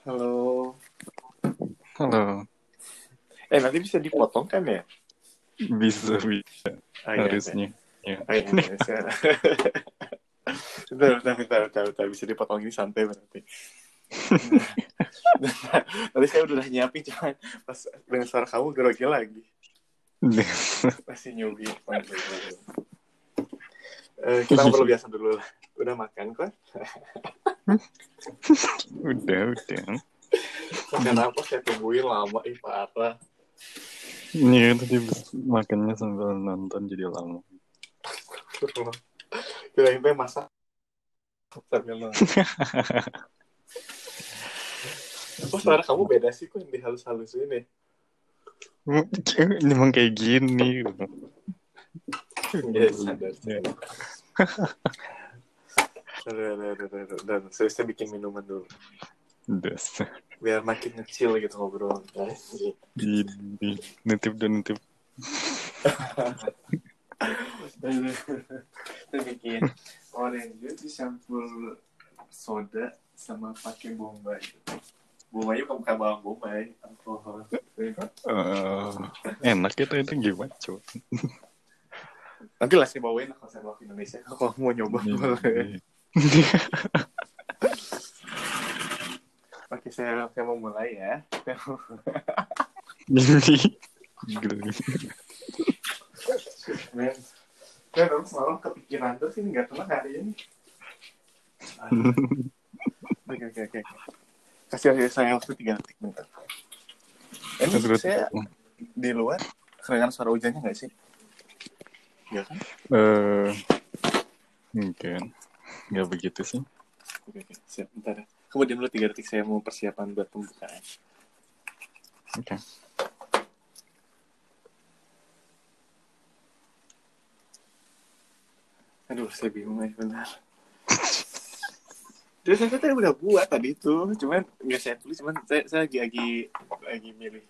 Halo. Halo. Eh nanti bisa dipotong kan ya? Bisa, bisa. Oh, iya, Harusnya. Ya. Oh, iya, bisa. bentar, bentar, bentar, bentar, bentar, bisa dipotong ini santai berarti. Tadi saya udah nyiapin cuman pas dengan suara kamu grogi lagi. Masih nyubi. Eh, kita ngobrol biasa dulu lah. Udah makan kan? udah, udah. Makan apa saya tungguin lama, ih parah. Iya, tadi makannya sambil nonton jadi lama. Kirain teh masak sambil nonton. Oh, suara kamu beda sih kok yang dihalus-halus ini. Ini emang kayak gini. Ya, sadar. sadar. Aduh. Saya, saya bikin minuman dulu. Dasar. Biar makin kecil gitu ngobrol. Asik. Ini. Nitip dan nitip. Saya bikin orange juice dicampur soda sama pakai bombay. Bombay bukan bukan bawang bombay, alkohol. Eh, enak itu itu gimana coba? Nanti lah saya bawain kalau saya bawa ke Indonesia. Kalau mau nyoba boleh. Oke, saya, saya mau mulai ya. Ini. Men, saya dulu semalam kepikiran tuh sih nggak tenang hari ini. Oke, oke, oke. Kasih kasih saya waktu tiga detik bentar. Ini Terus- saya di luar kedengaran suara hujannya nggak sih? Iya kan? Eh, mungkin nggak begitu sih. Oke, oke. Siap, bentar ya. Kemudian dulu tiga detik saya mau persiapan buat pembukaan. Oke. Aduh, saya bingung ya, benar. Dia saya tadi udah buat tadi itu, cuman nggak saya tulis, cuman saya, saya lagi, lagi lagi milih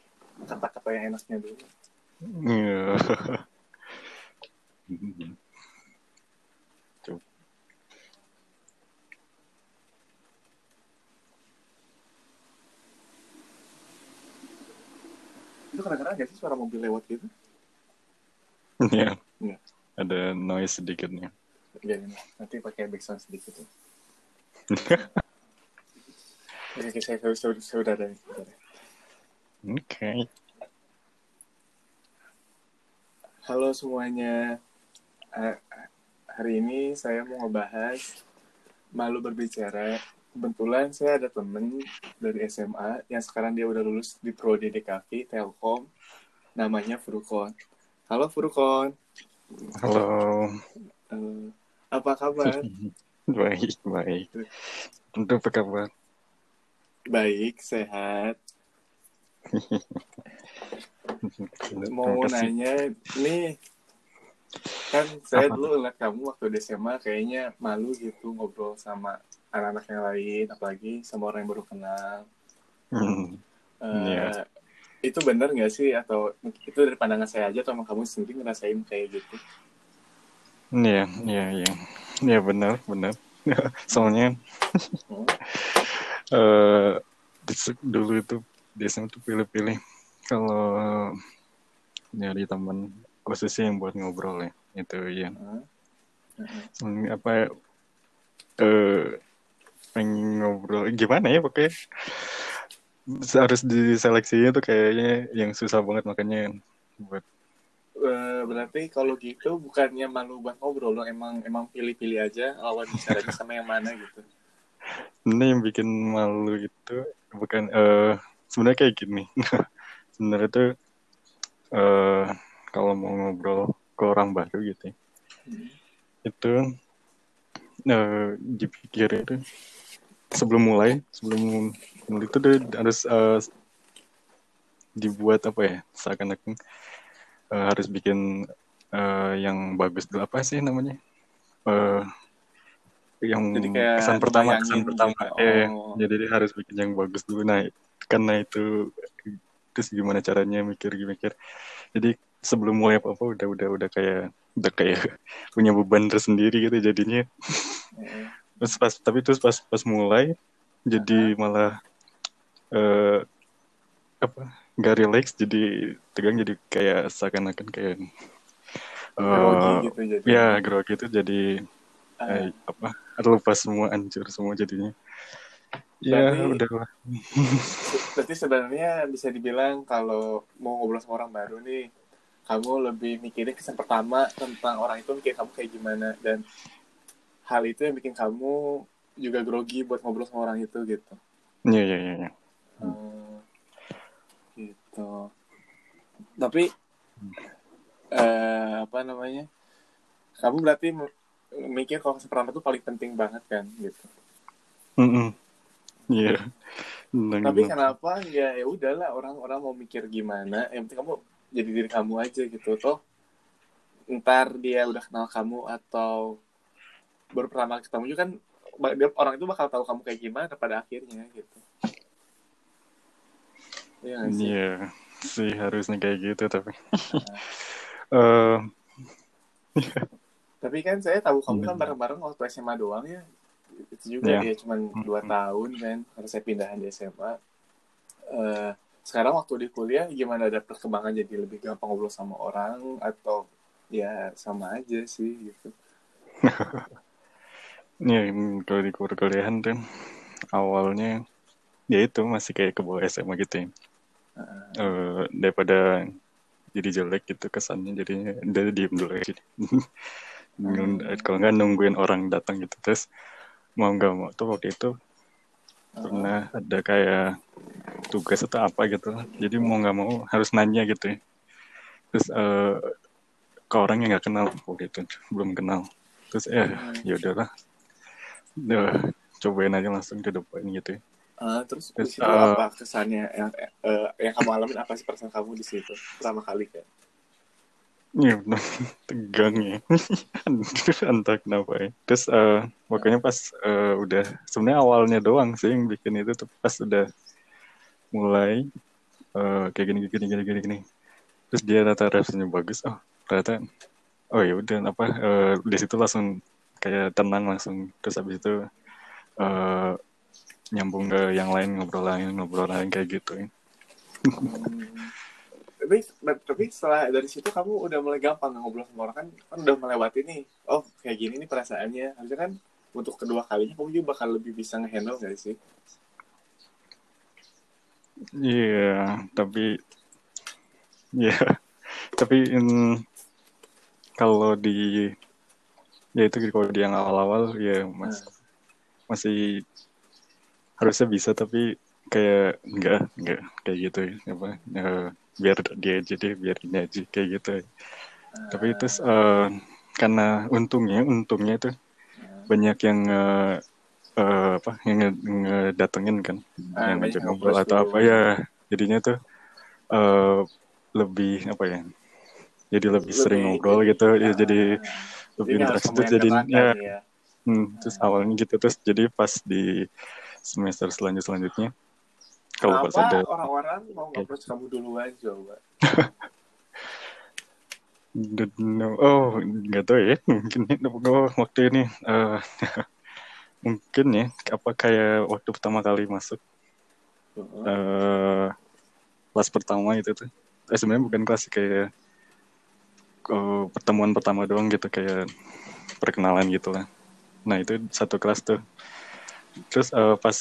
kata-kata yang enaknya dulu. Iya. Coba. Itu kadang-kadang nggak sih suara mobil lewat gitu? Iya. Iya. Ada noise sedikitnya. Biarin lah. nanti pakai background sedikit ya. Oke, saya, ada bentar ya. Oke. Halo semuanya. Eh, hari ini saya mau ngebahas malu berbicara. Kebetulan saya ada temen dari SMA yang sekarang dia udah lulus di Prodi DKV Telkom. Namanya Furukon. Halo Furukon. Halo. Eh, apa kabar? baik, baik. Untuk apa kabar? Baik, sehat. Mau nanya nih, kan saya Apa? dulu lihat kamu waktu di SMA kayaknya malu gitu ngobrol sama anak-anak yang lain, apalagi sama orang yang baru kenal. Hmm, Eh, Iya. Itu benar nggak sih atau itu dari pandangan saya aja atau emang kamu sendiri ngerasain kayak gitu? Iya, iya, iya. Iya benar, benar. Soalnya eh di- dulu itu SMA tuh pilih-pilih kalau nyari teman khususnya yang buat ngobrol ya. Itu ya. Hmm? Hmm. Soalnya apa eh pengen ngobrol gimana ya pokoknya harus diseleksinya tuh kayaknya yang susah banget makanya buat Eh, berarti kalau gitu bukannya malu buat ngobrol dong, emang emang pilih-pilih aja lawan bicaranya sama yang mana gitu. ini yang bikin malu itu bukan eh sebenarnya kayak gini sebenarnya tuh eh kalau mau ngobrol ke orang baru gitu ya, Hmm. itu eh dipikir itu sebelum mulai sebelum mulai itu dia harus eh, dibuat apa ya seakan-akan eh, harus bikin eh, yang bagus dulu. Apa sih namanya? Eh yang Jadi kayak kesan pertama kesan pertama. gitu. eh Oh. jadi dia harus bikin yang bagus dulu. Nah karena itu terus gimana caranya mikir-mikir. Jadi sebelum mulai apa apa udah udah udah kayak udah kayak punya beban tersendiri gitu jadinya. Heeh. Terus pas tapi terus pas pas mulai jadi malah eh apa nggak relax jadi tegang jadi kayak seakan-akan kayak grogi eh gitu jadi. ya grogi itu jadi Ah, kayak apa lupa semua hancur semua jadinya. Ya Berarti- udahlah berarti sebenarnya bisa dibilang kalau mau ngobrol sama orang baru nih kamu lebih mikirin kesan pertama tentang orang itu mikir kamu kayak gimana dan hal itu yang bikin kamu juga grogi buat ngobrol sama orang itu gitu ya ya ya, ya. Hmm, gitu tapi eh, apa namanya kamu berarti mikir kalau pertama itu paling penting banget kan gitu. Iya. Tenang, tapi tenang. kenapa ya ya udahlah orang-orang mau mikir gimana yang penting kamu jadi diri kamu aja gitu toh ntar dia udah kenal kamu atau baru pertama ketemu juga kan orang itu bakal tahu kamu kayak gimana pada akhirnya gitu Iya sih? Iya sih harusnya kayak gitu tapi eh Tapi kan saya tahu kamu kan Hmm. bareng-bareng waktu SMA doang ya. Itu juga Iya. dia cuma dua Hmm. tahun kan, karena saya pindahan di SMA. Eh, sekarang waktu di kuliah gimana ada perkembangan jadi lebih gampang ngobrol sama orang atau ya sama aja sih gitu. ya kalau di kuliahan tuh awalnya ya itu masih kayak ke bawah SMA gitu ya. Heeh. Eh, daripada jadi jelek gitu kesannya jadinya dari diem dulu aja. Hmm. Kalau nggak nungguin orang datang gitu terus mau nggak mau tuh waktu itu pernah ada kayak tugas atau apa gitu jadi mau nggak mau harus nanya gitu ya terus eh, ke orang yang nggak kenal waktu itu belum kenal terus ya Hmm. ya udahlah Udah, cobain aja langsung ke depan gitu ya. Ah, terus Terus, eh, apa kesannya yang eh, yang kamu alamin apa sih perasaan kamu di situ pertama kali kan? Iya, bener. tegang ya. Entah kenapa ya. Terus eh, pokoknya pas eh, udah sebenarnya awalnya doang sih yang bikin itu tuh pas udah mulai eh, kayak gini gini gini gini gini. Terus dia rata rasanya bagus. Oh, ternyata oh ya udah apa eh, di situ langsung kayak tenang langsung. Terus habis itu eh, nyambung ke yang lain ngobrol lain ngobrol lain kayak gitu ya. Hmm. tapi tapi setelah dari situ kamu udah mulai gampang ngobrol sama orang kan kan udah melewati nih oh kayak gini nih perasaannya harusnya kan untuk kedua kalinya kamu juga bakal lebih bisa ngehandle gak sih Iya, tapi ya, tapi mm, kalau di ya itu kalau di yang awal-awal ya mas, masih harusnya bisa tapi kayak enggak enggak kayak gitu ya apa eh, biar dia aja deh biar ini aja kayak gitu tapi itu eh, karena untungnya untungnya itu banyak yang eh, eh, apa yang nge- ngedatengin kan Ah, yang ngajak ngobrol atau apa ya jadinya tuh eh, lebih apa ya jadi lebih sering Lebih- ngobrol gitu ya Ah, jadi terus yang jadi ya ya hmm, terus awalnya gitu terus jadi pas di semester selanjut selanjutnya kalau pas ada orang-orang mau approach kamu duluan coba Don't know. Oh, nggak tahu ya. Mungkin oh, waktu ini eh, mungkin ya. Apa kayak waktu pertama kali masuk eh kelas pertama itu tuh. Eh, sebenarnya bukan kelas kayak eh, pertemuan pertama doang gitu kayak perkenalan gitu lah. Nah itu satu kelas tuh. Terus eh, pas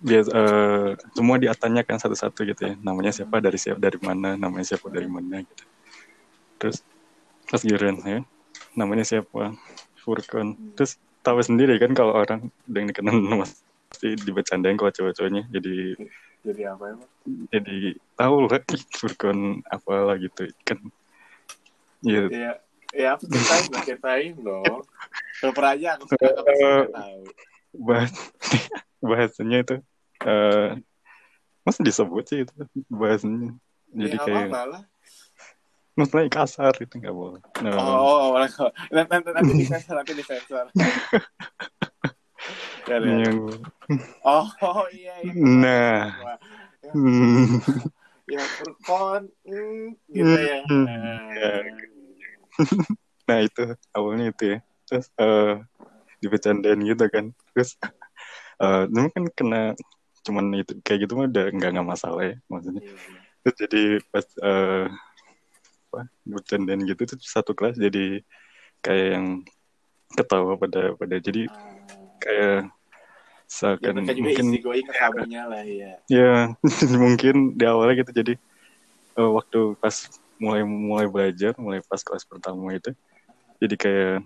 dia eh, semua diatanyakan satu-satu gitu ya. Namanya siapa dari siapa dari mana, namanya siapa dari mana gitu. Terus pas giliran ya, namanya siapa? Furkon. Terus tahu sendiri kan kalau orang yang dikenal pasti dibercandain kalau cowok-cowoknya jadi jadi apa emang jadi tahu lah ih, Furkon apalah gitu kan ya ya ya aku ceritain lah ceritain dong. Super aja aku suka Eh, tahu. bahas bahasanya itu eh masa disebut sih itu bahasanya. Jadi ya, kayak apa lah. Maksudnya kasar itu nggak boleh. Nah, Oh, oh, nanti, nanti, nanti disensor, nanti disensor. ya, ya. yang Oh, oh, iya, iya. Nah. Wah, ya, hmm, ya Furkon, hmm, gitu ya. Hmm, Nah, ya. nah itu awalnya itu ya terus eh dibercandain gitu kan terus eh memang kan kena cuman itu kayak gitu mah udah nggak nggak masalah ya maksudnya Iya, iya. terus jadi pas eh apa bercandaan gitu tuh satu kelas jadi kayak yang ketawa pada pada jadi Ah, kayak ya seakan juga mungkin going ke kamunya lah ya ya mungkin di awalnya gitu jadi eh, waktu pas mulai mulai belajar mulai pas kelas pertama itu jadi kayak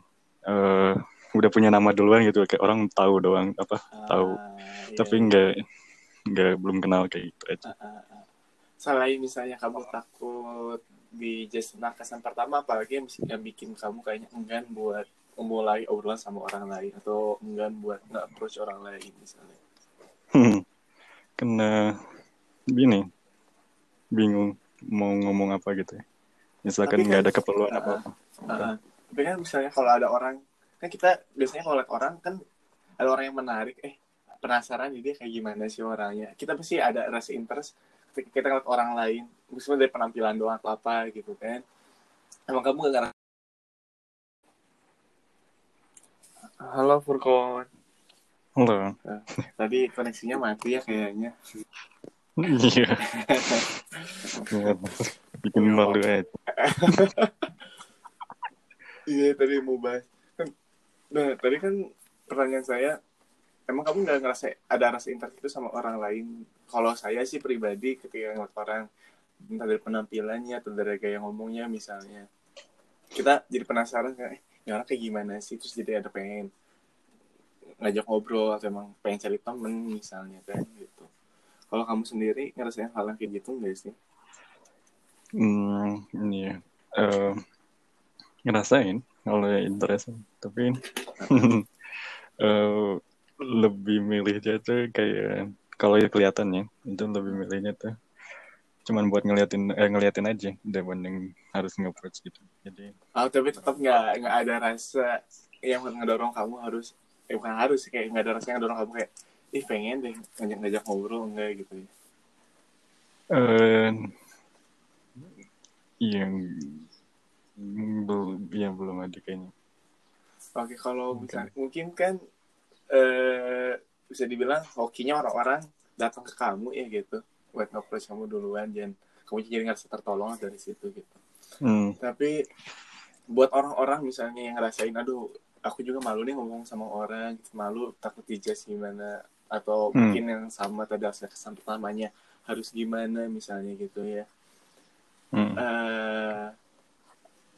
eh udah punya nama duluan gitu kayak orang tahu doang apa tahu Ah, iya, tapi iya. nggak nggak belum kenal kayak gitu aja Ah, ah, ah. selain misalnya kamu takut di just kesan pertama apalagi yang bikin kamu kayaknya enggan buat memulai obrolan sama orang lain atau enggan buat nggak approach orang lain misalnya Hmm. Kena gini, bingung mau ngomong apa gitu ya. Misalkan nggak kan- ada keperluan Ah, apa-apa. Ah, tapi kan misalnya kalau ada orang kan kita biasanya kalau lihat orang kan ada orang yang menarik eh penasaran jadi kayak gimana sih orangnya kita pasti ada rasa interest ketika kita ngeliat orang lain meskipun dari penampilan doang atau apa gitu kan emang kamu gak ngerasa halo Furkon Halo. tadi koneksinya mati ya kayaknya Iya. Iya. Bikin malu aja. iya tadi mau bahas kan nah tadi kan pertanyaan saya emang kamu nggak ngerasa ada rasa interest itu sama orang lain kalau saya sih pribadi ketika ngeliat orang entah dari penampilannya atau dari gaya ngomongnya misalnya kita jadi penasaran kan eh orang kayak gimana sih? Terus jadi ada pengen ngajak ngobrol atau emang pengen cari temen misalnya kan gitu. Kalau kamu sendiri ngerasain hal yang kayak gitu nggak sih? Hmm, ini ya. Eh, ngerasain kalau ya interest. Tapi eh, lebih milihnya tuh kayak kalau ya kelihatan ya itu lebih milihnya tuh cuman buat ngeliatin eh, ngeliatin aja dibanding harus nge-approach gitu. Jadi Oh, tapi tetap nggak nggak ada rasa yang ngedorong kamu harus eh bukan harus sih, kayak nggak ada rasa yang ngedorong kamu kayak ih pengen deh ngajak ngajak ngobrol enggak gitu ya. Eh yang belum ya belum ada kayaknya. Oke kalau Oke. misalnya mungkin kan eh bisa dibilang hokinya orang-orang datang ke kamu ya gitu. Buat approach kamu duluan dan kamu jadi ngerasa tertolong dari situ gitu hmm. tapi buat orang-orang misalnya yang ngerasain aduh aku juga malu nih ngomong sama orang gitu, malu takut dijudge gimana atau Hmm. mungkin yang sama tadi hasil kesan pertamanya harus gimana misalnya gitu ya Hmm. eh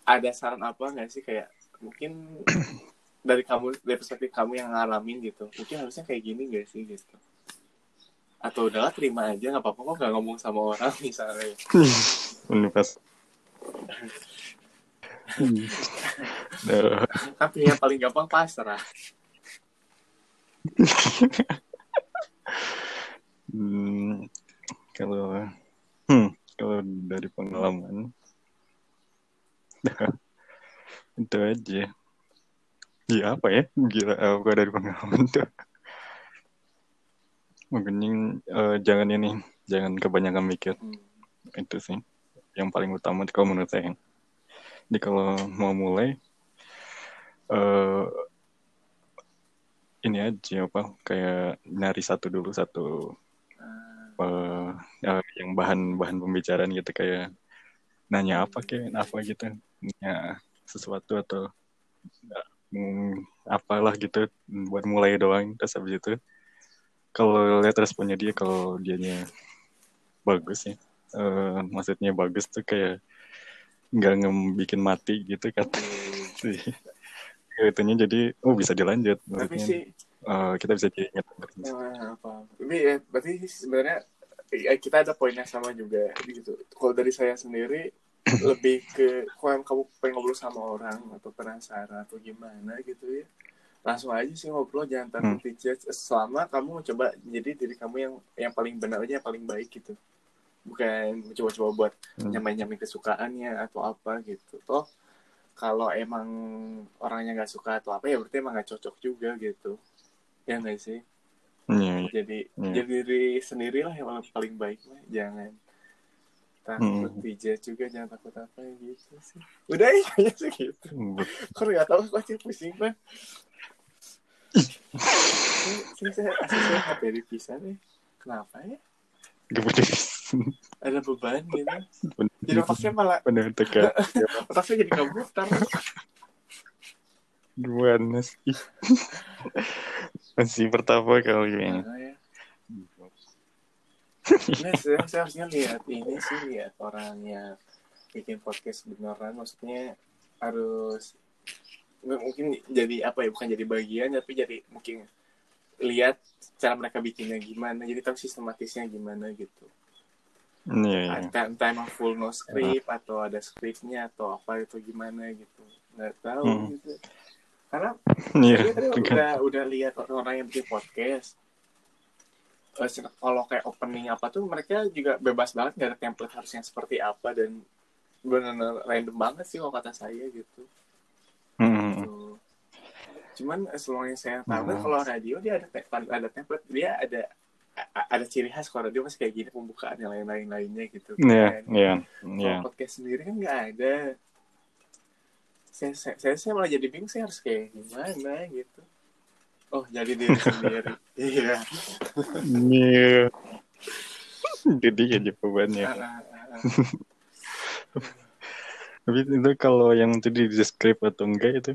ada saran apa nggak sih kayak mungkin dari kamu dari perspektif kamu yang ngalamin gitu mungkin harusnya kayak gini nggak sih gitu atau udahlah terima aja nggak apa-apa kok nggak ngomong sama orang misalnya Universitas tapi yang paling gampang pasrah Hmm, kalau hmm, kalau dari pengalaman itu aja. Ya apa ya? Gila apa dari pengalaman tuh. Mungkin eh, jangan ini, jangan kebanyakan mikir Hmm. itu sih yang paling utama kalau menurut saya. Jadi kalau mau mulai eh ini aja apa kayak nyari satu dulu satu eh, eh, yang bahan bahan pembicaraan gitu kayak nanya apa kayak apa gitu nanya sesuatu atau hmm, apalah gitu buat mulai doang terus habis itu kalau lihat responnya dia kalau dianya bagus ya eh, maksudnya bagus tuh kayak nggak ngebikin mati gitu kan. Sih itunya jadi oh bisa dilanjut. Tapi sih eh, kita bisa diingat eh, apa tapi ya berarti sebenarnya eh, kita ada poin yang sama juga. Gitu kalau dari saya sendiri lebih ke kalau kamu pengen ngobrol sama orang atau penasaran atau gimana gitu ya langsung aja sih ngobrol jangan takut dijudge selama kamu coba jadi diri kamu yang yang paling benar aja yang paling baik gitu bukan coba-coba buat Hmm. nyamain-nyamain kesukaannya atau apa gitu. Toh kalau emang orangnya nggak suka atau apa ya berarti emang nggak cocok juga gitu. Ya nggak sih? Iya. jadi Iya. jadi diri sendirilah yang paling- baik mah jangan takut Hmm. juga jangan takut apa gitu sih. Udah ya kayaknya sih gitu. Kok nggak tahu kok sih pusing mah sih saya asli saya di pisah nih. Kenapa ya? Gak punya ada beban gitu. Jadi otaknya malah bener tekan otaknya jadi kabutar gimana sih masih pertama kali ini Nah, ya. Saya, saya harusnya lihat ini sih lihat orang yang bikin podcast beneran. Maksudnya harus nggak mungkin jadi apa ya bukan jadi bagian tapi jadi mungkin lihat cara mereka bikinnya gimana jadi tahu sistematisnya gimana gitu iya iya entah, entah emang full no script atau ada scriptnya atau apa itu gimana gitu nggak tahu Hmm. gitu karena Saya tadi tekan. udah udah lihat orang-orang yang bikin podcast. Kalau kayak opening apa tuh mereka juga bebas banget nggak ada template harus yang seperti apa dan benar-benar random banget sih kalau kata saya gitu. Hmm. Tuh. Cuman selama yang saya tahu Hmm. kalau radio dia ada ada template dia ada ada ciri khas kalau radio masih kayak gini pembukaan yang lain-lain lainnya gitu. iya kan. iya Kalau iya podcast sendiri kan nggak ada. Saya, saya, saya, saya malah jadi bingung saya harus kayak gimana gitu. Oh jadi diri sendiri. Iya. iya jadi ya jawabannya Ah, ah, ah, ah. tapi itu kalau yang tadi di script atau enggak itu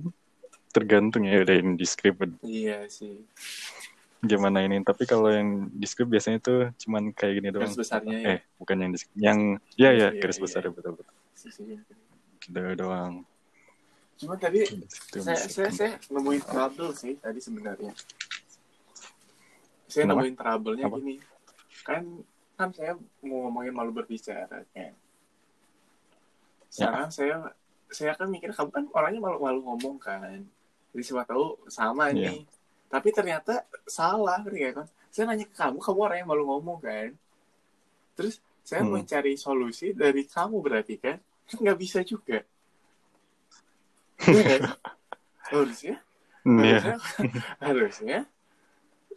tergantung ya udah ini di script Iya sih. Gimana ini tapi kalau yang di script biasanya tuh cuman kayak gini doang Garis besarnya ya. eh bukan yang di yang ya ya Iya, garis iya. besar betul betul Sih, sih. gitu doang Cuman tadi Itu saya, saya, saya nemuin trouble sih tadi sebenarnya. Saya Kenapa? nemuin trouble-nya Apa? gini. Kan kan saya mau ngomongin malu berbicara kan. Ya. Sekarang saya saya kan mikir kamu kan orangnya malu-malu ngomong kan. Jadi siapa tahu sama Iya. nih. Tapi ternyata salah kan kan. Saya nanya ke kamu, kamu orang yang malu ngomong kan. Terus saya mau Hmm. cari solusi dari kamu berarti kan. Nggak bisa juga. Kan? Harusnya Iya. harusnya, harusnya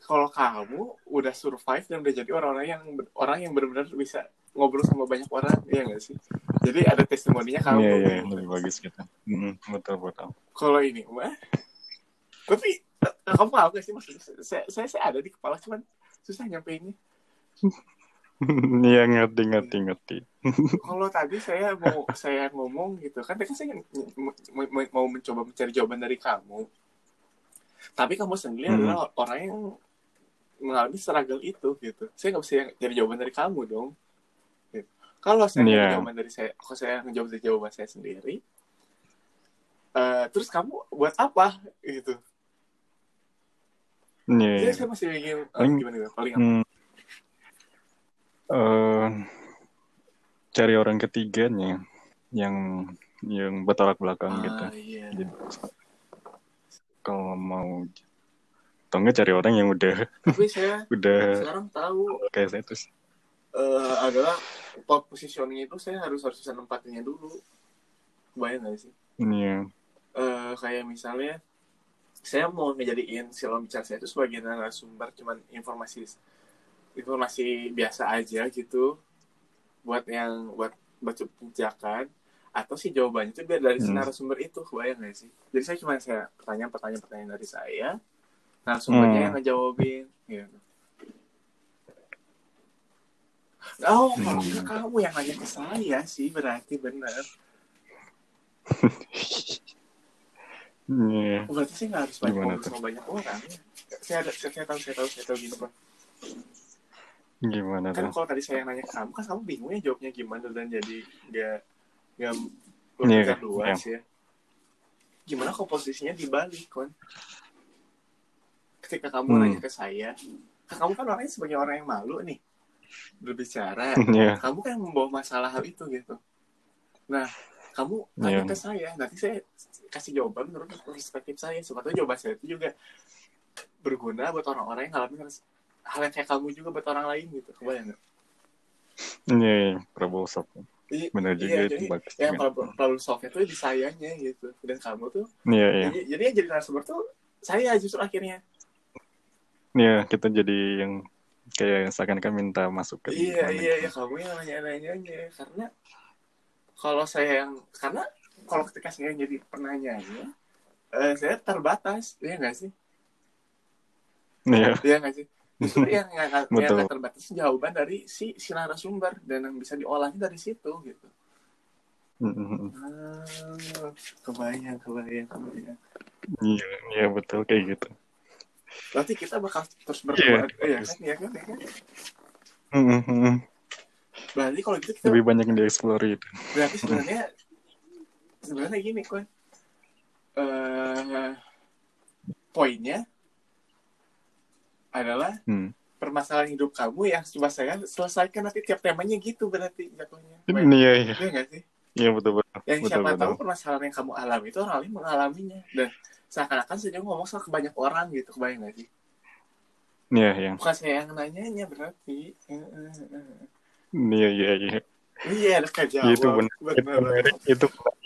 kalau kamu udah survive dan udah jadi orang-orang yang orang yang benar-benar bisa ngobrol sama banyak orang ya nggak sih jadi ada testimoninya kamu Iya, iya, gitu. lebih bagus gitu. Mm, betul, betul. kalau ini mah tapi kamu tahu gak sih maksudnya saya, saya saya ada di kepala cuman susah nyampeinnya Iya, ngerti, ngerti, ngerti. kalau tadi saya mau saya ngomong gitu kan tadi kan saya mau mencoba mencari jawaban dari kamu tapi kamu sendiri Hmm. adalah orang yang mengalami struggle itu gitu saya nggak bisa cari jawaban dari kamu dong Gitu. kalau saya Iya. jawaban dari saya kalau saya menjawab dari jawaban saya sendiri eh, terus kamu buat apa gitu Iya, saya, saya masih ingin eh, Paling- gimana gimana? paling? Hmm. Eh, cari orang ketiganya yang yang bertolak belakang gitu. ah, iya. Jadi, kalau mau atau enggak cari orang yang udah tapi saya udah sekarang tahu kayak saya terus eh, adalah pop positioning itu saya harus harus bisa nempatinnya dulu bayang gak sih Iya. Eh, kayak misalnya saya mau ngejadiin si bicara saya itu sebagai narasumber cuman informasi informasi biasa aja gitu buat yang buat baca pijakan atau si jawabannya itu biar dari Hmm. narasumber itu kebayang gak sih jadi saya cuma saya pertanyaan pertanyaan pertanyaan dari saya narasumbernya Hmm. yang ngejawabin gitu Oh, Hmm. kamu yang nanya ke saya sih berarti benar. Iya. Berarti sih nggak harus banyak tuh? sama banyak orang. Saya ada, saya, saya tahu, saya tahu, saya tahu gini pak. Gimana Kan tuh? kalau tadi saya nanya ke kamu, kan kamu bingung ya jawabnya gimana dan jadi nggak nggak Iya, berpikir luas ya. Gimana komposisinya dibalik kan? Ketika kamu Hmm. nanya ke saya, kan kamu kan orangnya sebagai orang yang malu nih berbicara. Iya. kamu kan membawa masalah hal itu gitu. Nah, kamu tanya Iya. ke saya, nanti saya kasih jawaban menurut perspektif saya. Sebetulnya jawaban saya itu juga berguna buat orang-orang yang ngalamin hal yang kayak kamu juga buat orang lain gitu. Kebayang nggak? Iya, iya. Prabowo Sop. Iya, Benar juga iya, itu jadi bagus. yang juga. problem, problem solve itu di sayanya gitu. Dan kamu tuh, Iya, iya. jadi, jadi yang jadi narasumber tuh saya justru akhirnya. Iya, kita jadi yang kayak seakan-akan minta masukan. Iya, iya, gitu. iya, kamu yang nanya-nanyanya. Karena kalau saya yang, karena kalau ketika saya jadi penanyanya, eh, saya terbatas, iya nggak sih? Iya. Iya nggak sih? justru yang yang, yang nggak terbatas jawaban dari si si narasumber dan yang bisa diolahnya dari situ gitu Mm-mm. ah, kebayang kebayang kebayang Iya, iya betul kayak gitu. berarti kita bakal terus Iya, berbuat iya bagus. kan iya kan iya kan Mm-mm. berarti kalau gitu kita Lebih banyak yang dieksplor itu. berarti sebenarnya sebenarnya gini kok eh poinnya adalah Hmm. permasalahan hidup kamu yang coba saya selesaikan nanti tiap temanya gitu berarti jatuhnya Iya, iya. Iya nggak sih? Iya betul betul. Yang Betul siapa betul. tahu permasalahan yang kamu alami itu orang lain mengalaminya dan seakan-akan saya juga ngomong sama banyak orang gitu kebayang nggak sih? Iya, iya. Bukan saya yang nanyanya berarti. Iya, iya, iya. Iya ada kejawab. Itu benar. Itu menarik. Itu menarik.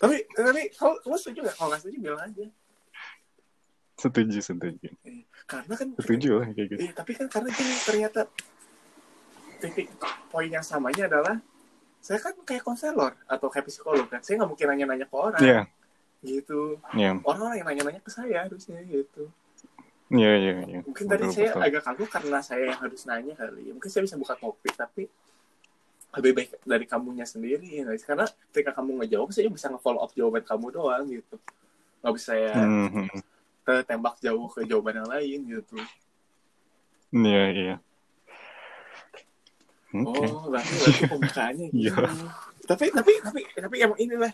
Tapi tapi kalau kamu setuju nggak? Kalau nggak setuju bilang aja. Setuju, setuju. Karena kan Setuju lah kayak gitu. Iya, tapi kan karena gini ternyata titik poin yang samanya adalah saya kan kayak konselor atau kayak psikolog kan. Saya nggak mungkin nanya-nanya ke orang Iya, gitu. iya. Orang-orang yang nanya-nanya ke saya harusnya gitu. Iya, iya, iya. Mungkin tadi Betul, saya betul. agak kagum karena saya yang harus nanya kali. Mungkin saya bisa buka topik tapi lebih baik dari kamunya sendiri ya sih? karena ketika kamu ngejawab saya bisa nge-follow up jawaban kamu doang gitu nggak bisa saya Hmm, hmm, hmm. tembak jauh ke jawaban yang lain gitu Iya, iya. Oke. Oh, berarti, berarti pembukaannya gitu. Iya. Tapi tapi tapi tapi emang inilah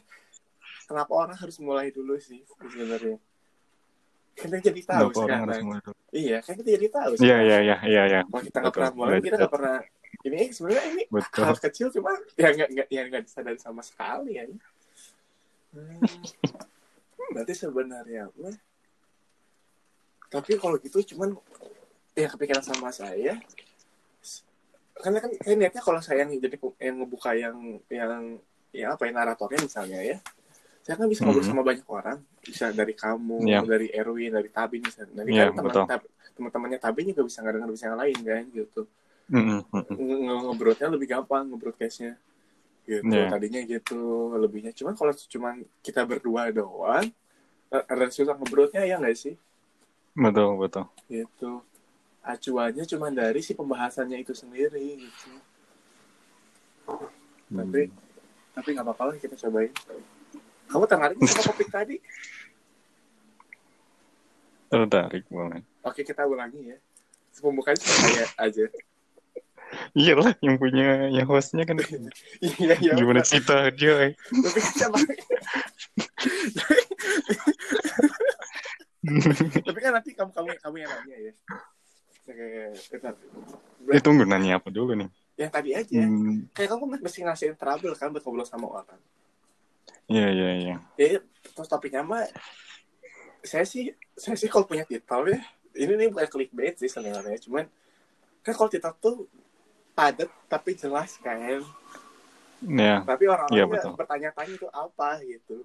kenapa orang harus mulai dulu sih sebenarnya. Kan kita jadi tahu Kenapa orang harus sekarang. mulai dulu? Iya, kan kita jadi tahu. Iya, iya, iya, iya, iya. Kalau kita nggak pernah mulai, kita nggak pernah. Ini sebenarnya ini Betul. hal kecil cuma ya nggak nggak ya nggak disadari sama sekali ya. Hmm. Berarti sebenarnya apa? Tapi kalau gitu cuman ya kepikiran sama saya. Karena kan saya niatnya kalau saya yang jadi yang ngebuka yang yang ya apa ya naratornya misalnya ya. Saya kan bisa ngobrol Mhm. sama banyak orang, bisa dari kamu, Iya. dari Erwin, dari Tabin, misalnya. dari Iya, kan teman-temannya Tabin juga bisa ngedenger bisa yang lain kan gitu Mm, mm, mm. nge- nge- nge-broadnya lebih gampang nge-broadcastnya gitu Iya. tadinya gitu lebihnya cuman kalau cuman kita berdua doang eh, ada susah nge-broadnya ya nggak sih Betul, betul. gitu acuannya cuman dari si pembahasannya itu sendiri gitu tapi Hmm. tapi nggak apa-apa lah kita cobain kamu tertarik sama topik tadi Tertarik banget. oke kita ulangi ya pembukaan cuma saya aja Iya lah, yang punya, yang hostnya kan iya iya gimana cerita dia. eh. tapi kan siapa tapi kan nanti kamu kamu kamu yang nanya ya oke bentar. Eh, tunggu nanya apa dulu nih? yang tadi aja Hmm, kayak kamu mesti ngasihin trouble kan buat ngobrol sama orang Iya, iya, iya. ya terus topiknya mah saya sih saya sih kalau punya titel ya ini nih bukan clickbait sih sebenarnya cuman kan kalau titel tuh padat tapi jelas kan. Iya, tapi orang-orang Iya, juga betul. bertanya-tanya itu apa gitu.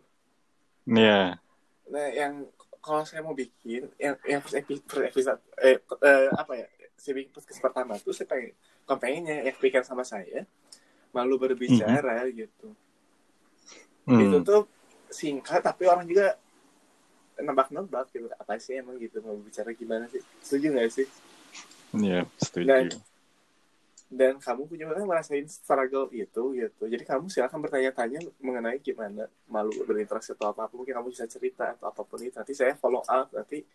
Iya. nah yang kalau saya mau bikin yang yang first epi- first episode eh, eh, apa ya si bikin podcast pertama tuh saya pengen kampanyenya yang pikiran sama saya malu berbicara gitu. Hmm, itu tuh singkat tapi orang juga nebak-nebak gitu. Apa sih emang gitu mau bicara gimana sih? Setuju nggak sih? Iya, Dan- setuju. Dan kamu juga kan ngerasain struggle itu gitu. Jadi kamu silakan bertanya-tanya mengenai gimana malu berinteraksi atau apa pun. Mungkin kamu bisa cerita atau apa pun itu. Nanti saya follow up nanti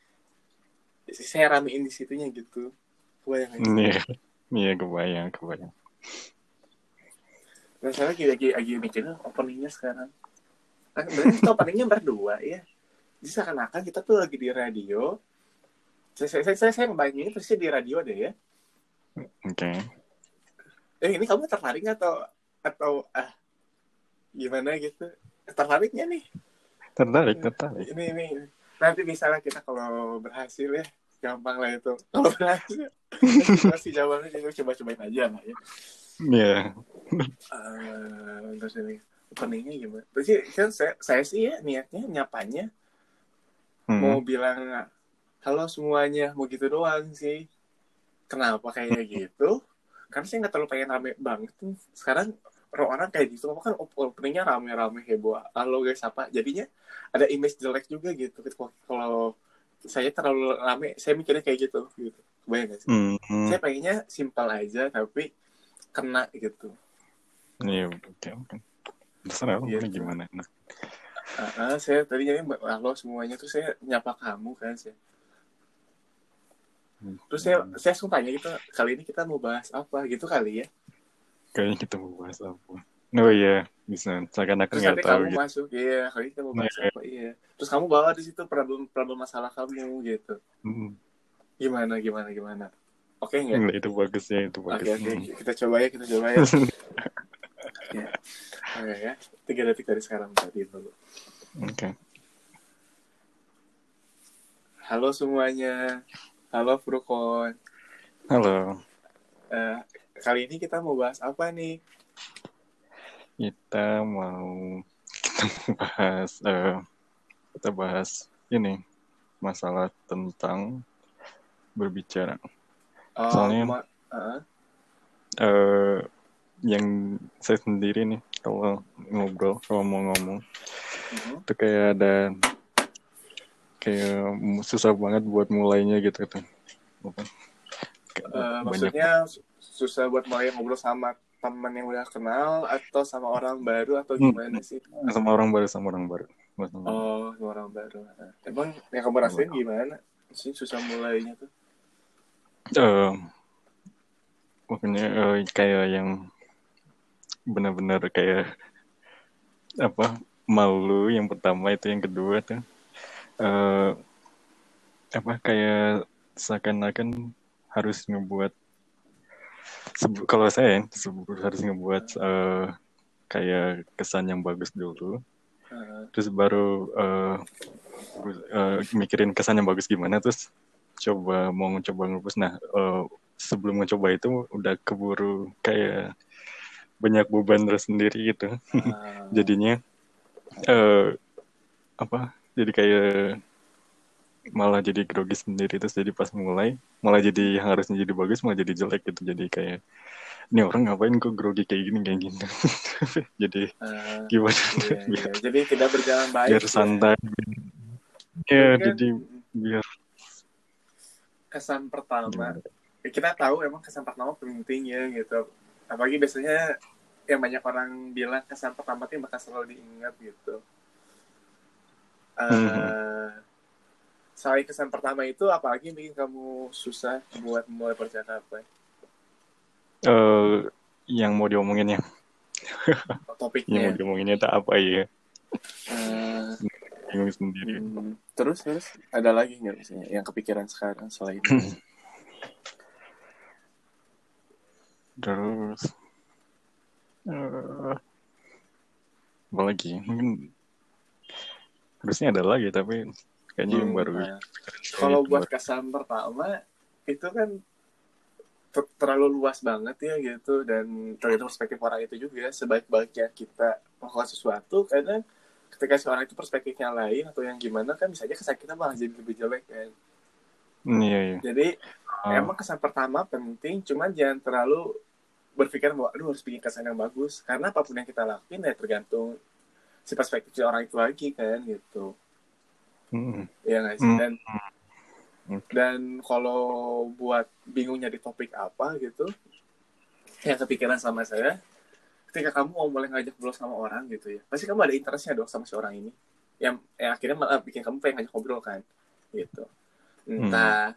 saya ramein di situnya gitu. Kebayang Iya, iya kebayang, kebayang. nah saya lagi lagi lagi mikirin openingnya sekarang. Kan berarti kita openingnya berdua ya? Jadi seakan-akan kita tuh lagi di radio. Saya saya saya, saya, saya ngebayangin persis di radio deh ya. Oke. Eh ini kamu tertarik atau atau ah gimana gitu? Tertariknya nih. Tertarik, tertarik. ini ini. Nanti misalnya kita kalau berhasil ya gampang lah itu. Kalau berhasil masih jawabannya juga coba cobain aja lah ya. Iya. Eh, terus ini openingnya gimana? Berarti kan saya, saya sih ya niatnya nyapanya. Hmm. mau bilang halo semuanya mau gitu doang sih. Kenapa kayak gitu karena saya nggak terlalu pengen rame banget tuh. Sekarang orang-orang kayak gitu kan op- openingnya rame-rame heboh. Halo guys apa? Jadinya ada image jelek juga gitu. Kalau saya terlalu rame saya mikirnya kayak gitu gitu. Kebayang gak sih? Hmm, hmm. saya pengennya simpel aja tapi kena gitu. Iya, oke, oke. Terserah lo Gitu. mau gimana. Nah, Ah, ah, saya tadi jadi halo semuanya. Tuh saya nyapa kamu kan saya terus saya saya langsung tanya gitu kali ini kita mau bahas apa gitu kali ya kayaknya kita mau bahas apa. Oh iya, bisa. Seakan-akan nggak nanti tahu kamu gitu. masuk iya kali kita mau bahas Iya. apa iya terus kamu bawa di situ problem problem masalah kamu gitu Hmm. gimana gimana gimana oke nggak Nggak, itu bagus ya, itu oke bagus. oke Hmm. kita coba ya kita coba ya ya oke ya tiga detik dari sekarang tadi dulu Oke. halo semuanya halo Frukon Halo, Eh, kali ini kita mau bahas apa nih kita mau kita mau bahas eh, kita bahas ini masalah tentang berbicara. oh, Soalnya- ma- ah, eh yang saya sendiri nih kalau ngobrol kalau mau ngomong mhm. itu kayak ada kayak susah banget buat mulainya gitu Eh, banyak maksudnya su- susah buat mulai ngobrol sama teman yang udah kenal atau sama orang baru atau Hmm. gimana sih? sama orang baru sama orang baru. Sama- Oh, sama orang baru. Emang yang kamu rasain gimana? Sih susah mulainya tuh. Eh, makanya eh, kayak yang benar-benar kayak apa malu yang pertama itu yang kedua tuh eh apa kayak seakan-akan harus ngebuat kalau saya ya, sebe- harus ngebuat eh, kayak kesan yang bagus dulu. Eh, terus baru eh, eh, mikirin kesan yang bagus gimana terus coba mau coba ngebus. Nah eh, sebelum mencoba itu udah keburu kayak banyak beban tersendiri gitu. Ah, jadinya eh apa jadi kayak malah jadi grogi sendiri terus jadi pas mulai malah jadi yang harusnya jadi bagus malah jadi jelek gitu jadi kayak ini orang ngapain kok grogi kayak gini kayak gitu jadi ah, gimana iya, biar, iya. Jadi tidak berjalan baik. biar ya. santai ya Kan, jadi biar kesan pertama ya kita tahu emang kesan pertama penting ya gitu. Apalagi biasanya yang banyak orang bilang kesan pertama itu bakal selalu diingat gitu. Hmm. selain kesan pertama itu apalagi yang bikin kamu susah buat mulai percakapan eh yang mau diomongin ya yang mau topiknya diomonginnya itu apa ya Eh, bingung sendiri hmm, terus terus ada lagi nggak misalnya yang kepikiran sekarang selain itu? terus eh apa lagi mungkin harusnya ada lagi tapi kayaknya yang Hmm, baru nah, kalau buat kesan pertama itu kan ter- terlalu luas banget ya gitu dan tergantung perspektif orang itu juga sebaik-baiknya kita melakukan sesuatu kadang ketika seorang itu perspektifnya lain atau yang gimana kan bisa aja kesan kita malah jadi lebih jelek kan. Hmm, iya iya. Jadi Ah, emang kesan pertama penting cuman jangan terlalu berpikir bahwa aduh harus bikin kesan yang bagus. Karena apa pun yang kita lakuin ya tergantung si perspektif si orang itu lagi kan gitu. Hmm, ya nggak sih? Dan dan kalau buat bingung nyari topik apa gitu yang kepikiran sama saya ketika kamu mau mulai ngajak ngobrol sama orang gitu ya pasti kamu ada interestnya dong sama si orang ini. Yang, yang akhirnya malah bikin kamu pengen ngajak ngobrol kan gitu. Entah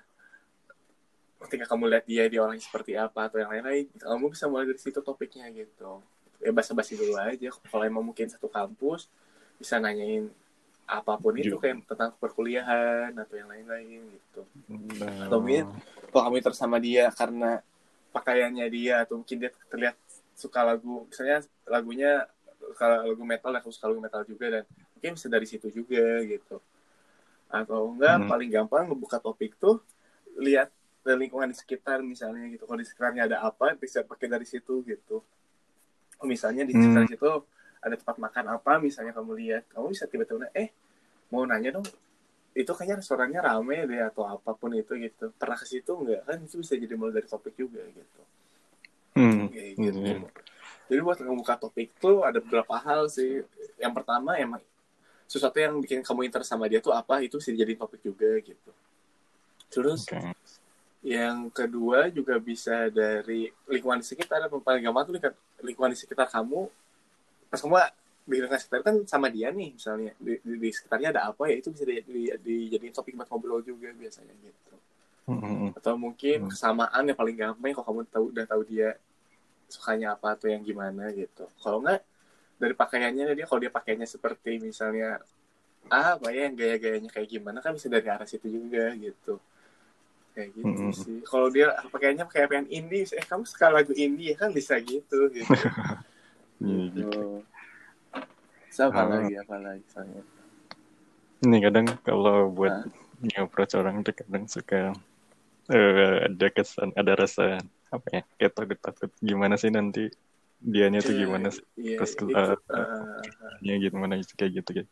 ketika kamu lihat dia dia orangnya seperti apa atau yang lain-lain kamu bisa mulai dari situ topiknya gitu ya basa-basi dulu aja. Kalau emang mungkin satu kampus bisa nanyain apa pun itu kayak tentang perkuliahan atau yang lain-lain gitu. Nah, atau mungkin kalau kamu terus sama dia karena pakaiannya dia atau mungkin dia terlihat suka lagu misalnya lagunya suka lagu metal kamu suka lagu metal juga dan mungkin bisa dari situ juga gitu. Atau enggak Hmm. paling gampang ngebuka topik tuh lihat lingkungan di sekitar misalnya gitu. Kalau di sekitarnya ada apa bisa pakai dari situ gitu misalnya di Hmm. sekitar situ ada tempat makan apa misalnya kamu lihat kamu bisa tiba-tiba eh mau nanya dong itu kayaknya restorannya rame deh atau apa pun itu gitu. Pernah ke situ nggak? Kan itu bisa jadi mulai dari topik juga gitu. Hmm, Kayak gitu. Iya. jadi buat ngebuka topik tuh ada beberapa hal sih. Yang pertama emang sesuatu yang bikin kamu interest sama dia tuh apa itu bisa jadi topik juga gitu. Terus Oke. Yang kedua juga bisa dari lingkungan di sekitar paling gampang tuh lingkungan- lingkungan di sekitar kamu. Pas kamu di lingkungan sekitar kan sama dia nih misalnya. Di, di, di sekitarnya ada apa ya itu bisa di, di, dijadiin topik buat ngobrol juga biasanya gitu. Atau mungkin kesamaan yang paling gampang kalau kamu tahu udah tahu dia sukanya apa atau yang gimana gitu. Kalau enggak dari pakaiannya dia kalau dia pakaiannya seperti misalnya ah apa ya yang gaya-gayanya kayak gimana kan bisa dari arah situ juga gitu kayak gitu Mm-mm. sih kalau dia pakaiannya kayak pengen indie eh kamu suka lagu indie ya kan bisa gitu gitu Iya, gitu. gitu so, apa Ah. lagi apa lagi soalnya Ini kadang kalau buat nge-approach orang tuh kadang suka eh, ada kesan, ada rasa apa ya, kayak takut-takut gimana sih nanti dianya tuh gimana sih, Iya, Terus, itu, eh, eh, ya gimana gitu kayak gitu gitu.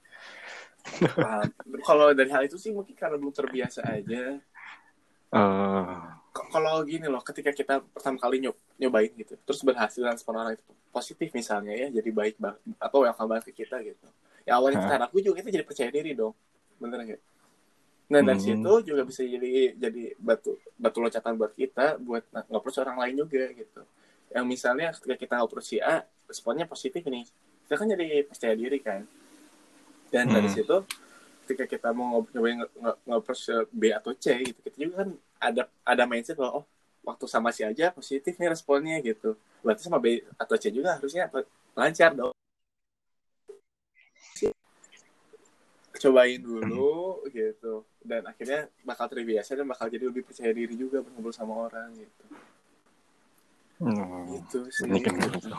paham. kalau dari hal itu sih mungkin karena belum terbiasa aja K- kalau gini loh, ketika kita pertama kali nyob nyobain gitu, terus berhasil dan respon orang itu positif misalnya ya, jadi baik banget atau welcome banget ke kita gitu. Ya awalnya kita ragu juga kita jadi percaya diri dong, bener nggak? Nah dari Hmm. situ juga bisa jadi jadi batu batu loncatan buat kita buat ng- nge-approach orang lain juga gitu. Yang misalnya ketika kita approach si A, responnya positif nih, kita kan jadi percaya diri kan. Dan dari Hmm. situ ketika kita mau nyobain nge- nge- nge-approach ke B atau C gitu, kita juga kan ada ada mindset bahwa oh waktu sama si aja positif nih responnya gitu. Berarti sama B atau C juga harusnya lancar dong. Cobain dulu gitu dan akhirnya bakal terbiasa dan bakal jadi lebih percaya diri juga ngobrol sama orang gitu. hmm, Gitu sih. ini kan gitu.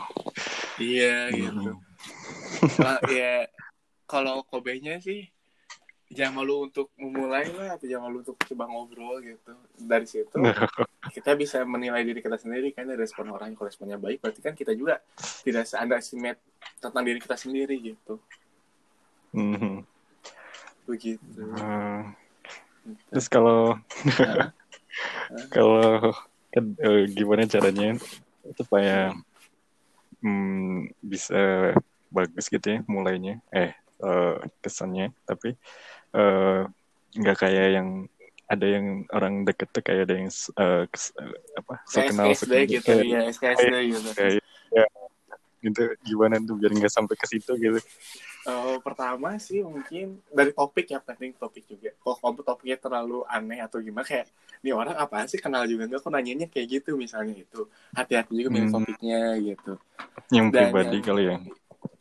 Iya gitu. Hmm. Nah, ya kalau Kobe-nya sih jangan malu untuk memulai lah atau jangan malu untuk coba ngobrol gitu. Dari situ kita bisa menilai diri kita sendiri kan dari respon orang kalau responnya baik berarti kan kita juga tidak underestimate tentang diri kita sendiri gitu. Hmm. Begitu. Eh, terus kalau kalau kan, eh, gimana caranya supaya hmm, bisa bagus gitu ya mulainya eh eh, kesannya tapi eh, nggak kayak yang ada yang orang deket tuh kayak ada yang eh, kes- eh, apa so kenal gitu ya, SKSD gitu. kayak ya, gitu gimana tuh biar nggak sampai ke situ gitu Eh, pertama sih mungkin dari topik ya penting topik juga. Kalau kamu topiknya terlalu aneh atau gimana kayak ini orang apaan sih kenal juga enggak kok nanyanya kayak gitu misalnya itu. Hati-hati juga milih Hmm. topiknya gitu. yang Dan pribadi yang- kali ya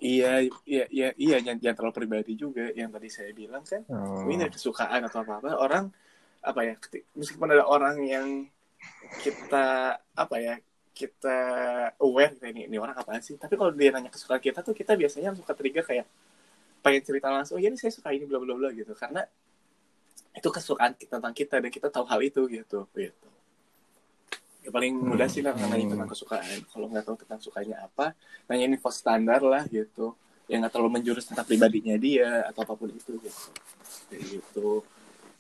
Iya, iya, iya, iya, jangan, jangan terlalu pribadi juga. Yang tadi saya bilang kan, Oh, ini dari kesukaan atau apa-apa. Orang, apa ya, ketik- meskipun ada orang yang kita, apa ya, kita aware kita ini, ini orang apaan sih. Tapi kalau dia nanya kesukaan kita tuh, kita biasanya suka trigger kayak, pengen cerita langsung, oh iya nih saya suka ini, bla bla bla gitu. Karena itu kesukaan kita tentang kita, dan kita tahu hal itu gitu. gitu. Ya, paling mudah sih lah nanya tentang kesukaan. Kalau nggak tahu tentang sukanya apa, nanya info standar lah gitu. Yang nggak terlalu menjurus tentang pribadinya dia atau apa pun itu gitu. Kayak gitu.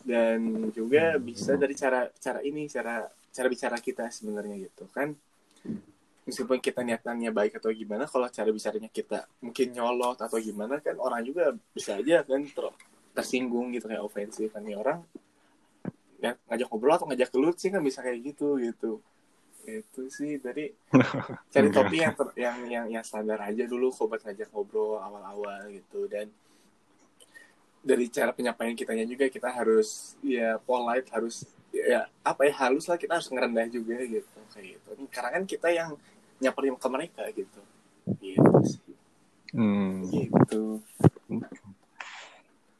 Dan juga bisa dari cara cara ini cara cara bicara kita sebenarnya gitu. Kan meskipun kita niatannya baik atau gimana kalau cara bicaranya kita mungkin nyolot atau gimana kan orang juga bisa aja kan ter- tersinggung gitu. Kayak ofensif kan nih orang ya ngajak ngobrol atau ngajak gelut sih kan bisa kayak gitu gitu itu sih dari cari topik yang, ter- yang yang yang standar aja dulu kok buat ngajak ngobrol awal-awal gitu. Dan dari cara penyampaian kitanya juga kita harus ya polite harus ya apa ya halus lah kita harus ngerendah juga gitu kayak gitu. Karena kan kita yang nyamperin ke mereka gitu. Gitu sih. Hmm, gitu.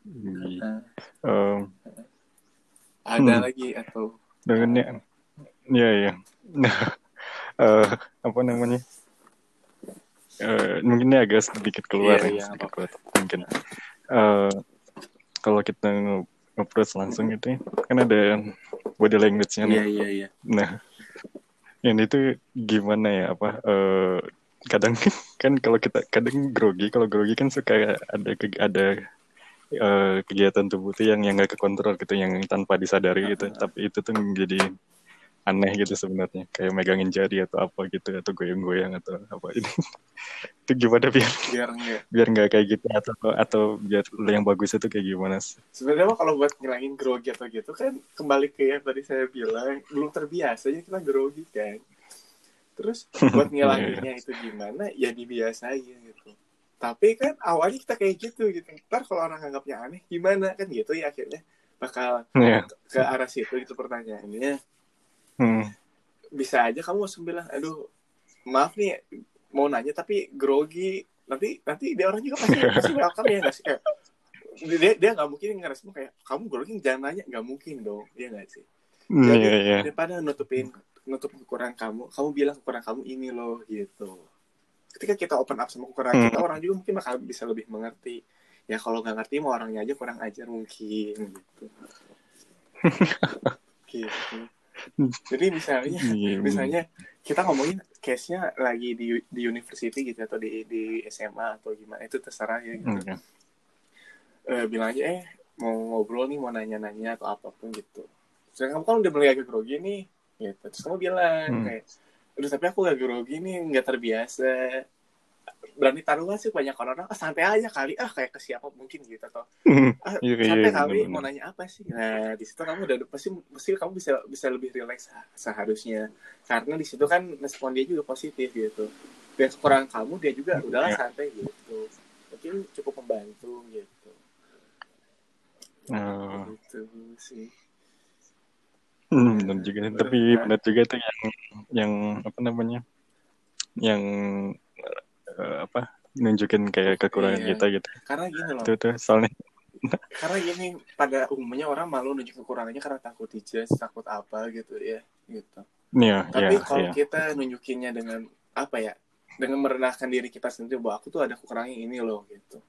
Iya. Nah, Em, ada Hmm. lagi atau dengannya ya. Ya nah eh, apa namanya? Eh, mungkin ini agak sedikit keluar Iya, ya iya, sedikit apa-apa. keluar mungkin. Eh, kalau kita approach langsung gitu ya, kan ada body language-nya nih. Iya iya iya. Nah yang itu gimana ya apa eh, kadang kan kalau kita kadang grogi kalau grogi kan suka ada ada eh, kegiatan tubuh tuh yang yang nggak kekontrol gitu yang tanpa disadari gitu. Tapi itu tuh menjadi aneh gitu sebenarnya. Kayak megangin jari atau apa gitu atau goyang-goyang atau apa ini itu gimana biar biar enggak biar nggak kayak gitu atau atau biar yang bagus itu kayak gimana sih? Sebenarnya mah kalau buat ngilangin grogi atau gitu kan kembali ke yang tadi saya bilang belum terbiasa jadi kita grogi kan. Terus buat ngilanginnya itu gimana ya dibiasain gitu. Tapi kan awalnya kita kayak gitu gitu. Ntar kalau orang anggapnya aneh gimana? Kan gitu ya akhirnya bakal Iya. ke arah situ itu pertanyaannya hmm. bisa aja kamu langsung bilang aduh maaf nih mau nanya tapi grogi. Nanti nanti dia orang juga pasti pasti welcome ya nggak sih? Kayak dia dia nggak mungkin ngerespon kayak kamu grogi jangan nanya. Nggak mungkin dong dia nggak sih? Iya, Jadi, iya. daripada nutupin nutup kekurangan kamu kamu bilang kekurangan kamu ini loh gitu. Ketika kita open up sama kekurangan kita orang juga mungkin bakal bisa lebih mengerti. Ya kalau nggak ngerti mau orangnya aja kurang ajar mungkin gitu. Gitu jadi misalnya Iya, misalnya kita ngomongin case-nya lagi di di university gitu atau di di SMA atau gimana itu terserah ya gitu. Iya. Eh, bilang aja eh mau ngobrol nih mau nanya-nanya atau apa pun gitu. Terus kamu kan udah mulai agak grogi nih gitu. Terus kamu bilang Hmm. kayak Aduh tapi aku gak grogi nih nggak terbiasa berani taruhan sih banyak orang ah, santai aja kali ah kayak ke siapa mungkin gitu atau ah, Iya, iya, santai iya, kali bener-bener. mau nanya apa sih nah di situ kamu udah pasti pasti kamu bisa bisa lebih rileks seharusnya karena di situ kan respon dia juga positif gitu dan kekurangan kamu dia juga udahlah Iya. santai gitu mungkin cukup membantu gitu Oh. gitu sih Hmm, benar juga. Bener, Tapi benar juga tuh yang yang apa namanya? Yang eh, apa? Nunjukin kayak kekurangan Iya. kita gitu. karena gini loh Itu tuh soalnya karena gini pada umumnya orang malu nunjuk kekurangannya karena takut dijudge takut apa gitu ya gitu Iya, tapi iya, kalau iya. kita nunjukinnya dengan apa ya dengan merendahkan diri kita sendiri bahwa aku tuh ada kekurangan ini loh gitu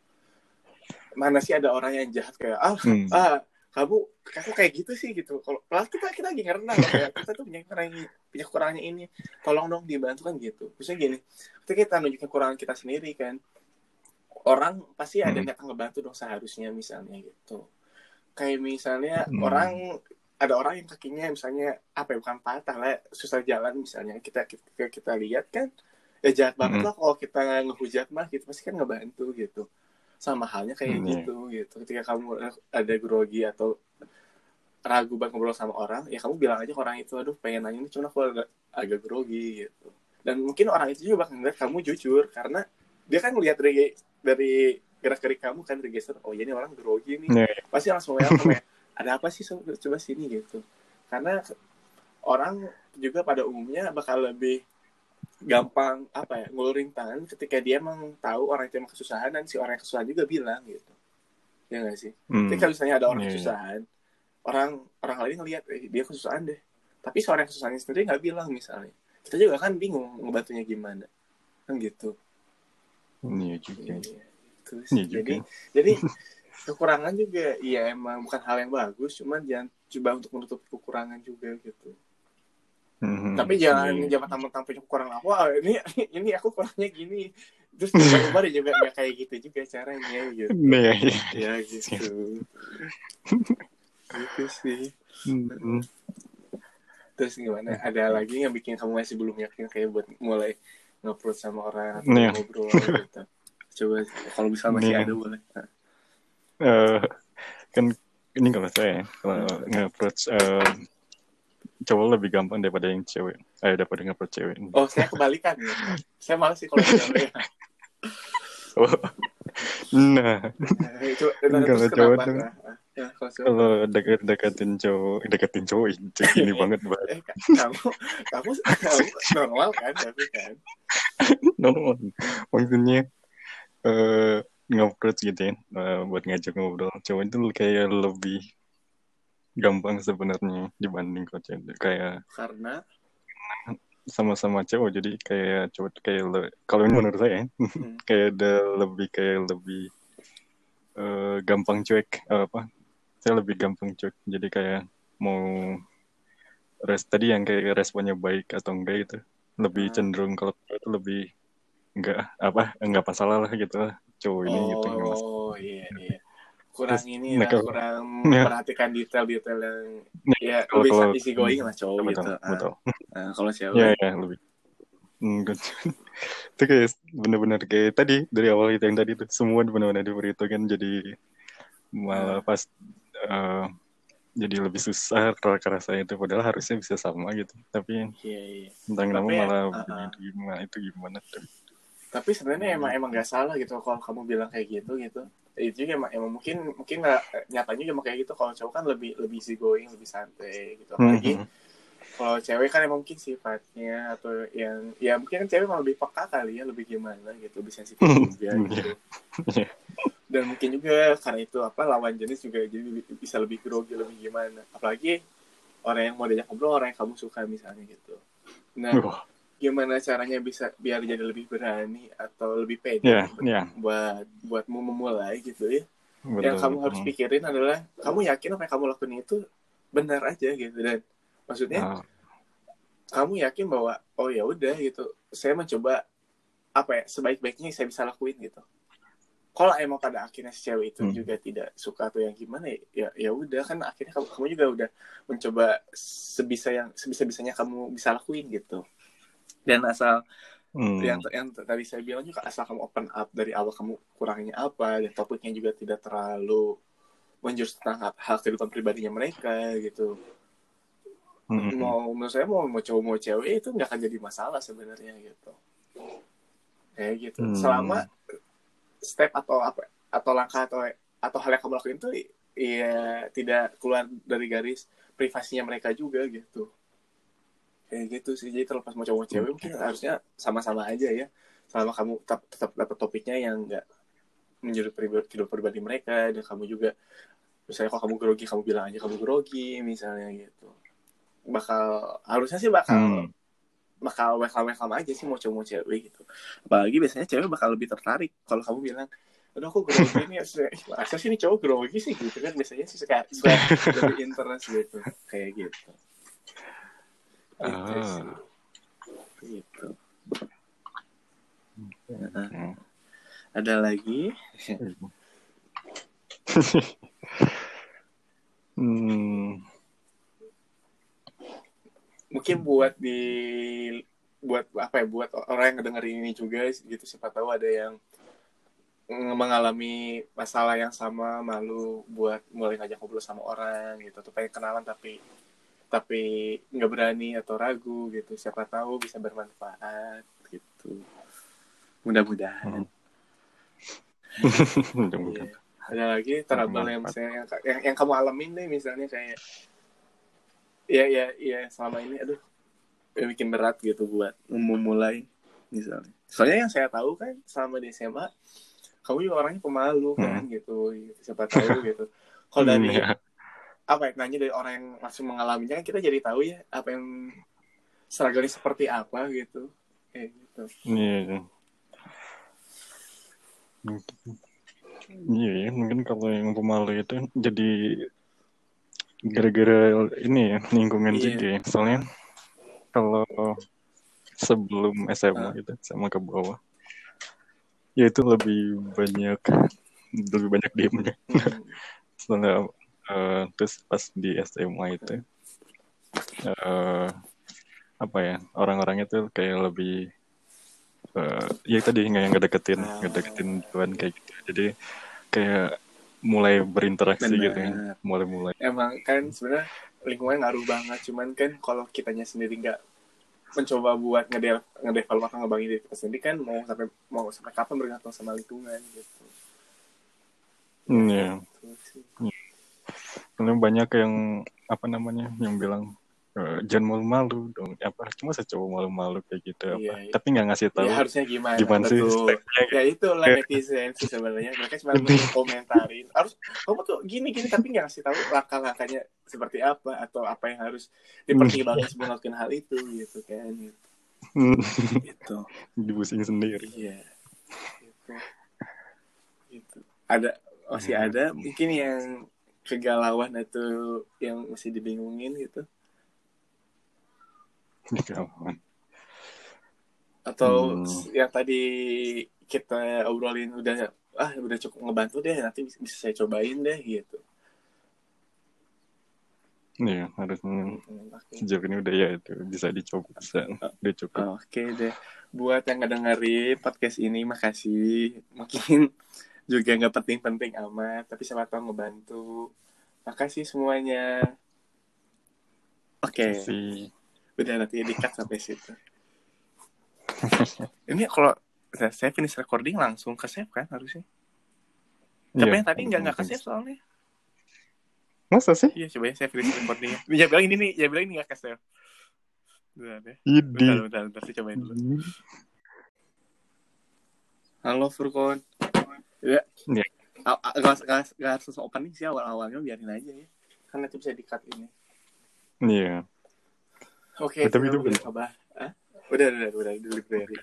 mana sih ada orang yang jahat kayak ah Hmm. ah kamu aku kayak gitu sih gitu. Kalau kalau kita kita lagi ngerendah loh kayak kita tuh punya kekurangan ini, punya kekurangannya ini. Tolong dong dibantu kan gitu. Misalnya gini ketika kita nunjukin kekurangan kita sendiri kan. Orang pasti ada Hmm. niat ngebantu dong seharusnya misalnya gitu. Kayak misalnya Hmm. orang ada orang yang kakinya misalnya apa ya bukan patah lah susah jalan misalnya. Kita kita, kita lihat kan. Ya jahat banget Hmm. lah kalau kita ngehujat mah gitu. Pasti kan ngebantu gitu sama halnya kayak Hmm, iya. gitu gitu. Ketika kamu ada grogi atau ragu banget ngobrol sama orang ya kamu bilang aja ke orang itu aduh pengen nanya ini cuma aku agak, agak grogi gitu. Dan mungkin orang itu juga bakal ngeliat kamu jujur karena dia kan ngeliat dari dari gerak gerik kamu kan dari gestur oh ya ini orang grogi nih. Iya, pasti langsung welcome ya ada apa sih coba sini gitu. Karena orang juga pada umumnya bakal lebih gampang apa ya ngulurin tangan ketika dia emang tahu orang itu emang kesusahan dan si orang yang kesusahan juga bilang gitu ya nggak sih Hmm. ketika misalnya ada orang Iya, iya. kesusahan orang orang lain ngelihat eh, dia kesusahan deh tapi seorang kesusahannya sendiri nggak bilang misalnya kita juga kan bingung ngebantunya gimana kan gitu Iya juga. Iya, gitu sih. Iya juga. jadi jadi kekurangan juga ya emang bukan hal yang bagus cuman jangan coba untuk menutup kekurangan juga gitu Mhm. tapi jangan Iya. jangan tampil punya aku wah ini ini aku kurangnya gini terus dia juga nggak kayak gitu juga caranya gitu Iya, iya. ya gitu gitu sih Mhm. terus gimana ada lagi yang bikin kamu masih belum yakin kayak buat mulai nge sama orang atau Iya. ngobrol gitu coba kalau bisa masih Iya. ada boleh Eh, kan ini kalau saya ya, kalau nge-approach eh, cowok lebih gampang daripada yang cewek. Eh, daripada nge-approach cewek. oh saya kebalikan ya. saya malas sih kalau cewek Oh. Nah, itu Kalau terus cowok kenapa tuh- nah, ya, kalau cowok kalau deket deketin cowok, deketin cowok ini banget banget. eh ka- kamu kamu kamu normal kan tapi kan Normal. Maksudnya eh nge-approach gitu ya, eh, buat ngajak ngobrol. Cowok itu kayak lebih gampang sebenarnya dibanding kalau cewek. Kayak karena sama-sama cowok jadi kayak cowok kayak le- kalau ini menurut saya ya, Hmm. kayak ada lebih kayak lebih eh, gampang cuek eh, apa saya lebih gampang cuek jadi kayak mau res tadi yang kayak responnya baik atau enggak gitu lebih Ah. cenderung kalau itu lebih enggak apa enggak masalah lah gitu lah cowok ini gitu enggak masalah oh iya iya kurang ini nah, lah, kalau- kurang Ya. memperhatikan detail-detail yang Nah, ya kalau- lebih kalau- easy going lah cowok betul, gitu. Ah, betul. ah, kalau cewek Ya, ya, lebih. Itu kayak bener-bener kayak tadi dari awal itu yang tadi tuh semua bener-bener diperhitungkan jadi malah pas eh, jadi lebih susah kerasa itu padahal harusnya bisa sama gitu tapi iya iya. entah kenapa Tapi, malah ah, ah. begini, gimana itu gimana tuh Tapi sebenarnya emang emang gak salah gitu kalau kamu bilang kayak gitu gitu. Itu juga emang, emang mungkin mungkin nggak nyatanya juga kayak gitu kalau cowok kan lebih lebih easy going, lebih santai gitu. Apalagi Mhm. kalau cewek kan emang mungkin sifatnya atau yang ya mungkin kan cewek emang lebih peka kali ya lebih gimana gitu lebih sensitif juga gitu Iya. dan mungkin juga karena itu apa lawan jenis juga jadi lebih- bisa lebih grogi lebih gimana apalagi orang yang mau diajak ngobrol orang yang kamu suka misalnya gitu nah Wah, gimana caranya bisa biar jadi lebih berani atau lebih pede ya ya buat buatmu memulai gitu ya. Betul. yang kamu harus Hmm. pikirin adalah kamu yakin apa yang kamu lakuin itu benar aja gitu. Dan maksudnya Ah, kamu yakin bahwa oh ya udah gitu. Saya mencoba apa ya sebaik-baiknya yang saya bisa lakuin gitu. Kalau emang pada akhirnya si cewek itu Hmm. juga tidak suka atau yang gimana ya ya udah kan akhirnya kamu, kamu juga udah mencoba sebisa yang sebisa bisanya kamu bisa lakuin gitu dan asal hmm. yang yang tadi saya bilang juga asal kamu open up dari awal kamu kurangnya apa dan topiknya juga tidak terlalu menjurus tentang hal, hal kehidupan pribadinya mereka gitu Mhm. mau menurut saya mau mau cowok mau cewek itu nggak akan jadi masalah sebenarnya gitu kayak gitu Hmm. selama step atau apa atau langkah atau atau hal yang kamu lakuin itu ya tidak keluar dari garis privasinya mereka juga gitu kayak gitu sih. Jadi terlepas mau cowok cewek mungkin harusnya sama-sama aja ya. Selama kamu tetap tetap dapat topiknya yang nggak menjurut pribadi kehidupan pribadi mereka dan kamu juga misalnya kalau kamu grogi kamu bilang aja kamu grogi misalnya gitu. Bakal harusnya sih bakal Hmm. bakal welcome welcome aja sih mau cowok mau cewek gitu. Apalagi biasanya cewek bakal lebih tertarik kalau kamu bilang udah aku grogi nih Ih, masa sih ini cowok grogi sih gitu kan biasanya sih suka, suka lebih interest gitu kayak gitu Gitu Ah. sih. gitu Nah, Hmm. ada lagi Hmm. mungkin buat di buat apa ya buat orang yang ngedengerin ini juga gitu siapa tahu ada yang mengalami masalah yang sama malu buat mulai ngajak ngobrol sama orang gitu atau pengen kenalan tapi tapi nggak berani atau ragu gitu. Siapa tahu bisa bermanfaat gitu. Mudah-mudahan. Mudah-mudahan. Iya. ada lagi trouble yang, misalnya yang, yang kamu alamin deh misalnya kayak ya ya ya selama ini aduh ya bikin berat gitu buat memulai misalnya. Soalnya yang saya tahu kan selama di SMA kamu juga orangnya pemalu kan gitu. Siapa tahu gitu. Kalau dari Hmm, ya. Apa ya nanya dari orang yang langsung mengalaminya kan kita jadi tahu ya apa yang struggle seperti apa gitu kayak gitu Iya. Iya, ya, mungkin kalau yang pemalu itu jadi gara-gara ini ya lingkungan Iya. juga ya. Soalnya kalau sebelum SMA Ah. gitu sama ke bawah, ya itu lebih banyak lebih banyak diemnya. Hmm. Soalnya eh, terus pas di SMA itu eh, apa ya orang-orangnya tuh kayak lebih eh, ya tadi nggak yang nggak deketin Ah. Tuhan kayak gitu. Jadi kayak mulai berinteraksi Benar. gitu kan mulai mulai emang kan sebenarnya lingkungan ngaruh banget cuman kan kalau kitanya sendiri nggak mencoba buat ngedevelop ngedevelop atau ngebangin diri kita sendiri kan mau sampai mau sampai kapan bergantung sama lingkungan gitu. Hmm, ya Gitu Soalnya banyak yang apa namanya yang bilang eh, jangan malu-malu dong apa cuma cowok malu-malu kayak gitu apa Iya, iya. tapi nggak ngasih tahu ya harusnya gimana, gimana sih stepnya ya itu lah netizen sih sebenarnya mereka cuma komentarin harus kamu tuh gini gini tapi nggak ngasih tahu langkah-langkahnya seperti apa atau apa yang harus dipertimbangkan sebelum melakukan hal itu gitu kan gitu, gitu. dibusing sendiri Iya. Gitu. Gitu. Ada masih Hmm. ada mungkin yang kegalauan atau yang masih dibingungin gitu Kawan. atau Hmm. yang tadi kita obrolin udah ah udah cukup ngebantu deh nanti bisa, bisa saya cobain deh gitu Iya, harusnya Hmm, oke. sejauh ini udah ya itu bisa dicoba bisa udah cukup. Oke deh, buat yang ngedengerin podcast ini makasih. Mungkin juga nggak penting-penting amat, tapi siapa tahu ngebantu. Makasih semuanya. Oke, sih. udah nanti di-cut sampai situ. Ini kalau saya saya finish recording langsung ke save kan harusnya. Tapi Iya, yang tadi nggak nggak ke save soalnya. Masa sih? Iya coba ya saya finish recordingnya. Ya bilang ini nih, ya bilang ini nggak ke save. Bentar deh. Idi. Bentar, bentar, bentar, saya cobain dulu. Halo Furkon. Ya. Iya. A- Gak, gak, gak harus opening sih awal-awalnya biarin aja ya. Kan nanti bisa di-cut ini. Iya. Oke, Eh, tapi itu udah coba. Hah? Udah, udah, udah, udah, di library.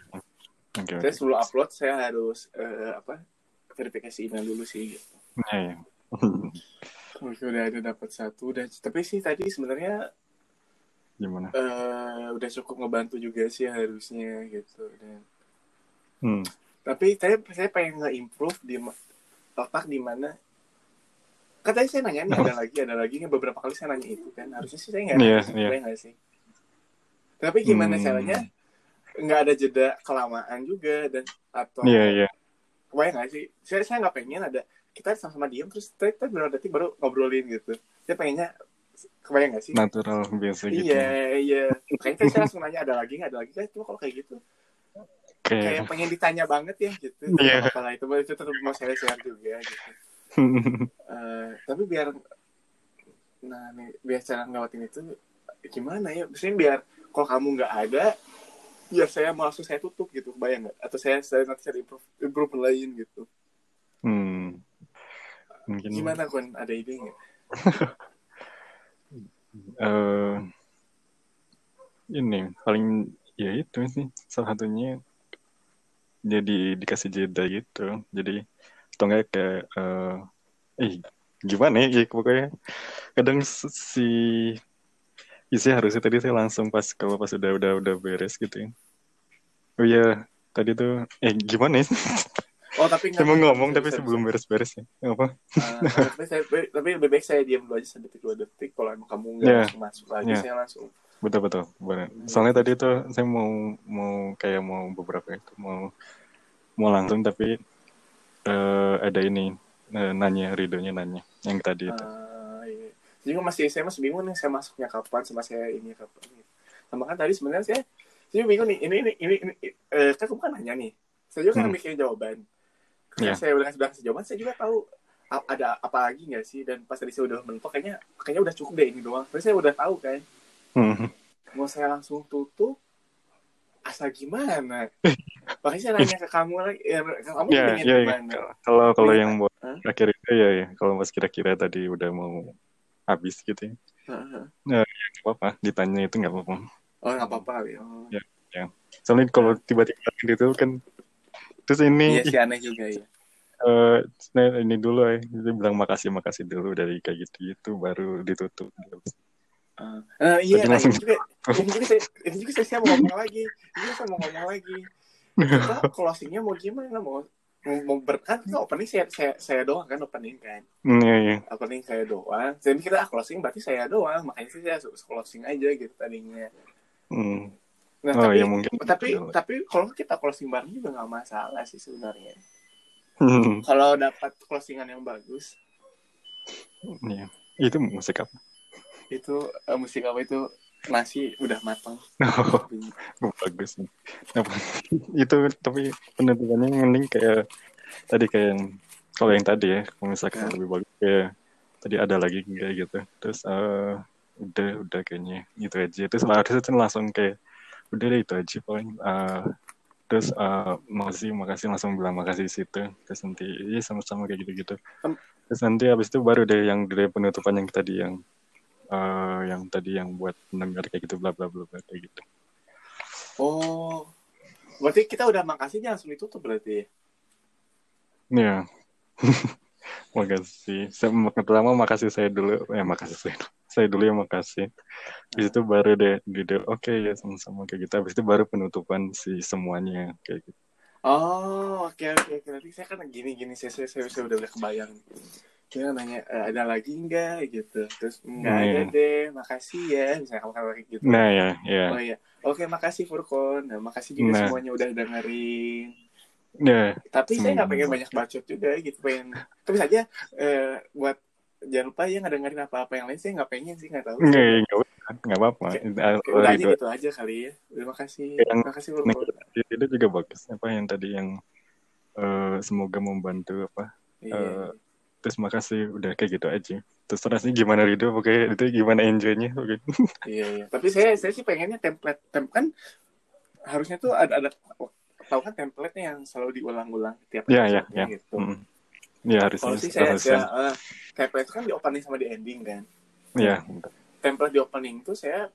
Oke. Saya sebelum upload saya harus eh, apa? Verifikasi email dulu sih. Gitu. Iya, iya. Oke, udah ada dapat satu. Udah, tapi sih tadi sebenarnya Gimana? eh, udah cukup ngebantu juga sih harusnya gitu. Dan Hmm. Tapi saya saya pengen nge-improve di letak di mana katanya saya nanya nih ada lagi ada lagi beberapa kali saya nanya itu kan harusnya sih saya nggak Iya, nanya sih, iya. saya nggak sih tapi gimana Hmm. caranya nggak ada jeda kelamaan juga dan atau Iya, iya. kebayang nggak sih saya saya nggak pengen ada kita sama-sama diam terus kita, beberapa detik baru ngobrolin gitu saya pengennya kebayang nggak sih Natural biasa gitu. iya iya kayaknya saya langsung nanya ada lagi nggak ada lagi kan cuma kalau kayak gitu Kayak kayak pengen ditanya banget ya gitu. Iya. apa lah itu itu tetap mau saya share juga gitu. Eh, tapi biar nah nih biar cara ngelewatin itu gimana ya? Maksudnya biar kalau kamu nggak ada biar saya mau langsung saya tutup gitu. Bayang nggak? Atau saya saya nanti cari improve improve lain gitu. Hmm. Mungkin gimana kon ada ide nggak? Eh ini paling ya itu sih salah satunya jadi dikasih jeda gitu. Jadi atau enggak kayak eh eh gimana ya, ya pokoknya. Kadang si isi harusnya tadi saya langsung pas kalau pas udah udah udah beres gitu ya. Oh iya tadi tuh eh gimana ya? Oh tapi saya mau ngomong tapi sebelum beres-beres ya. Apa Ah, tapi saya tapi lebih baik saya diam dulu aja sedetik dua detik. Kalau emang kamu nggak langsung masuk lagi Iya. saya langsung betul betul benar soalnya tadi tuh saya mau mau kayak mau beberapa itu mau mau langsung tapi eh, ada ini eh, nanya Ridonya nanya yang tadi itu Ah, iya. Jadi gue masih saya masih bingung nih saya masuknya kapan sama saya ini kapan gitu. Sama kan tadi sebenarnya saya saya bingung nih ini ini ini, ini eh, kan kamu kan nanya nih. Saya juga kan Hmm. mikirin jawaban. Ketika Iya. saya udah kasih, jawaban saya juga tahu ada apa lagi nggak sih dan pas tadi saya udah mentok kayaknya kayaknya udah cukup deh ini doang. Tapi saya udah tahu kan Hmm. mau saya langsung tutup asal gimana? Makanya saya nanya ke kamu lagi, ya, kamu ya pengen ya ya. gimana? kalau kalau Iya. yang buat Hah? akhir itu ya ya kalau pas kira-kira tadi udah mau habis gitu ya Heeh. nggak apa-apa ditanya itu nggak apa-apa Oh nggak apa-apa kali. Oh. Ya. soalnya kalau tiba-tiba gitu kan terus ini Iya sih aneh juga ya. eh, nah, ini dulu ya dia bilang makasih makasih dulu dari kayak gitu gitu baru ditutup Nah, iya, ini juga, ini juga saya, ini juga saya, saya mau ngomong lagi, ini juga saya mau ngomong lagi. Kita closingnya mau gimana? Mau mau, mau ber, kan opening saya, saya, saya doang kan opening kan, Hmm, iya, iya. opening saya doang. Jadi kita ah, closing berarti saya doang, makanya sih saya closing aja gitu tadinya. Hmm. Nah Oh, tapi ya mungkin. tapi tapi kalau kita closing bareng juga nggak masalah sih sebenarnya. Hmm, Kalau dapat closingan yang bagus, Iya. Itu musik apa? Itu eh, musik apa itu nasi udah matang. Oh, bagus nih. Itu tapi penentuannya mending kayak tadi kayak yang kalau yang tadi ya, kalau misalkan Ya. lebih bagus kayak tadi ada lagi kayak gitu. Terus eh udah udah kayaknya gitu aja. Terus harusnya tuh langsung kayak udah deh itu aja paling. eh, terus eh makasih makasih langsung bilang makasih di situ. Terus nanti iya sama-sama kayak gitu-gitu. Terus nanti habis itu baru deh yang dari penutupan yang tadi yang eh yang tadi yang buat pendengar kayak gitu bla bla bla kayak gitu. Oh, berarti kita udah makasihnya langsung ditutup berarti ya? Iya. makasih. Saya pertama makasih saya dulu. Ya makasih saya. Saya dulu ya makasih. Habis itu baru deh di oke ya sama-sama kayak gitu. Habis itu baru penutupan si semuanya kayak gitu. Oh, oke oke oke. Nanti saya kan gini gini saya saya, saya, saya udah udah kebayang. Dia nanya e, ada lagi enggak gitu. Terus enggak Nah, ada iya. deh. Makasih ya. Misalnya kamu kayak gitu. Nah ya, ya. Oh iya. Oke, makasih Furkon. Nah, makasih juga Nah. semuanya udah dengerin. Ya, Tapi saya nggak pengen banyak bacot juga gitu. Pengen tapi saja eh, buat jangan lupa ya nggak dengerin apa-apa yang lain. Saya nggak pengen sih nggak tahu. nggak nggak apa- nggak apa-apa. Ah, udah aja gitu. gitu aja kali ya. Terima kasih. Yang Terima kasih itu juga bagus. Apa yang tadi yang eh, semoga membantu apa? Iya. Eh, terus makasih udah kayak gitu aja. Terus rasanya gimana Rido? Oke, itu gimana enjoynya? Oke. Iya, iya. Tapi saya saya sih pengennya template tem kan harusnya tuh ada ada tahu kan template-nya yang selalu diulang-ulang tiap ya, episode-nya ya. gitu. Mm. Ya harusnya. Kalau sih saya, harusnya. saya eh, template itu kan di opening sama di ending kan. Ya. Template di opening tuh saya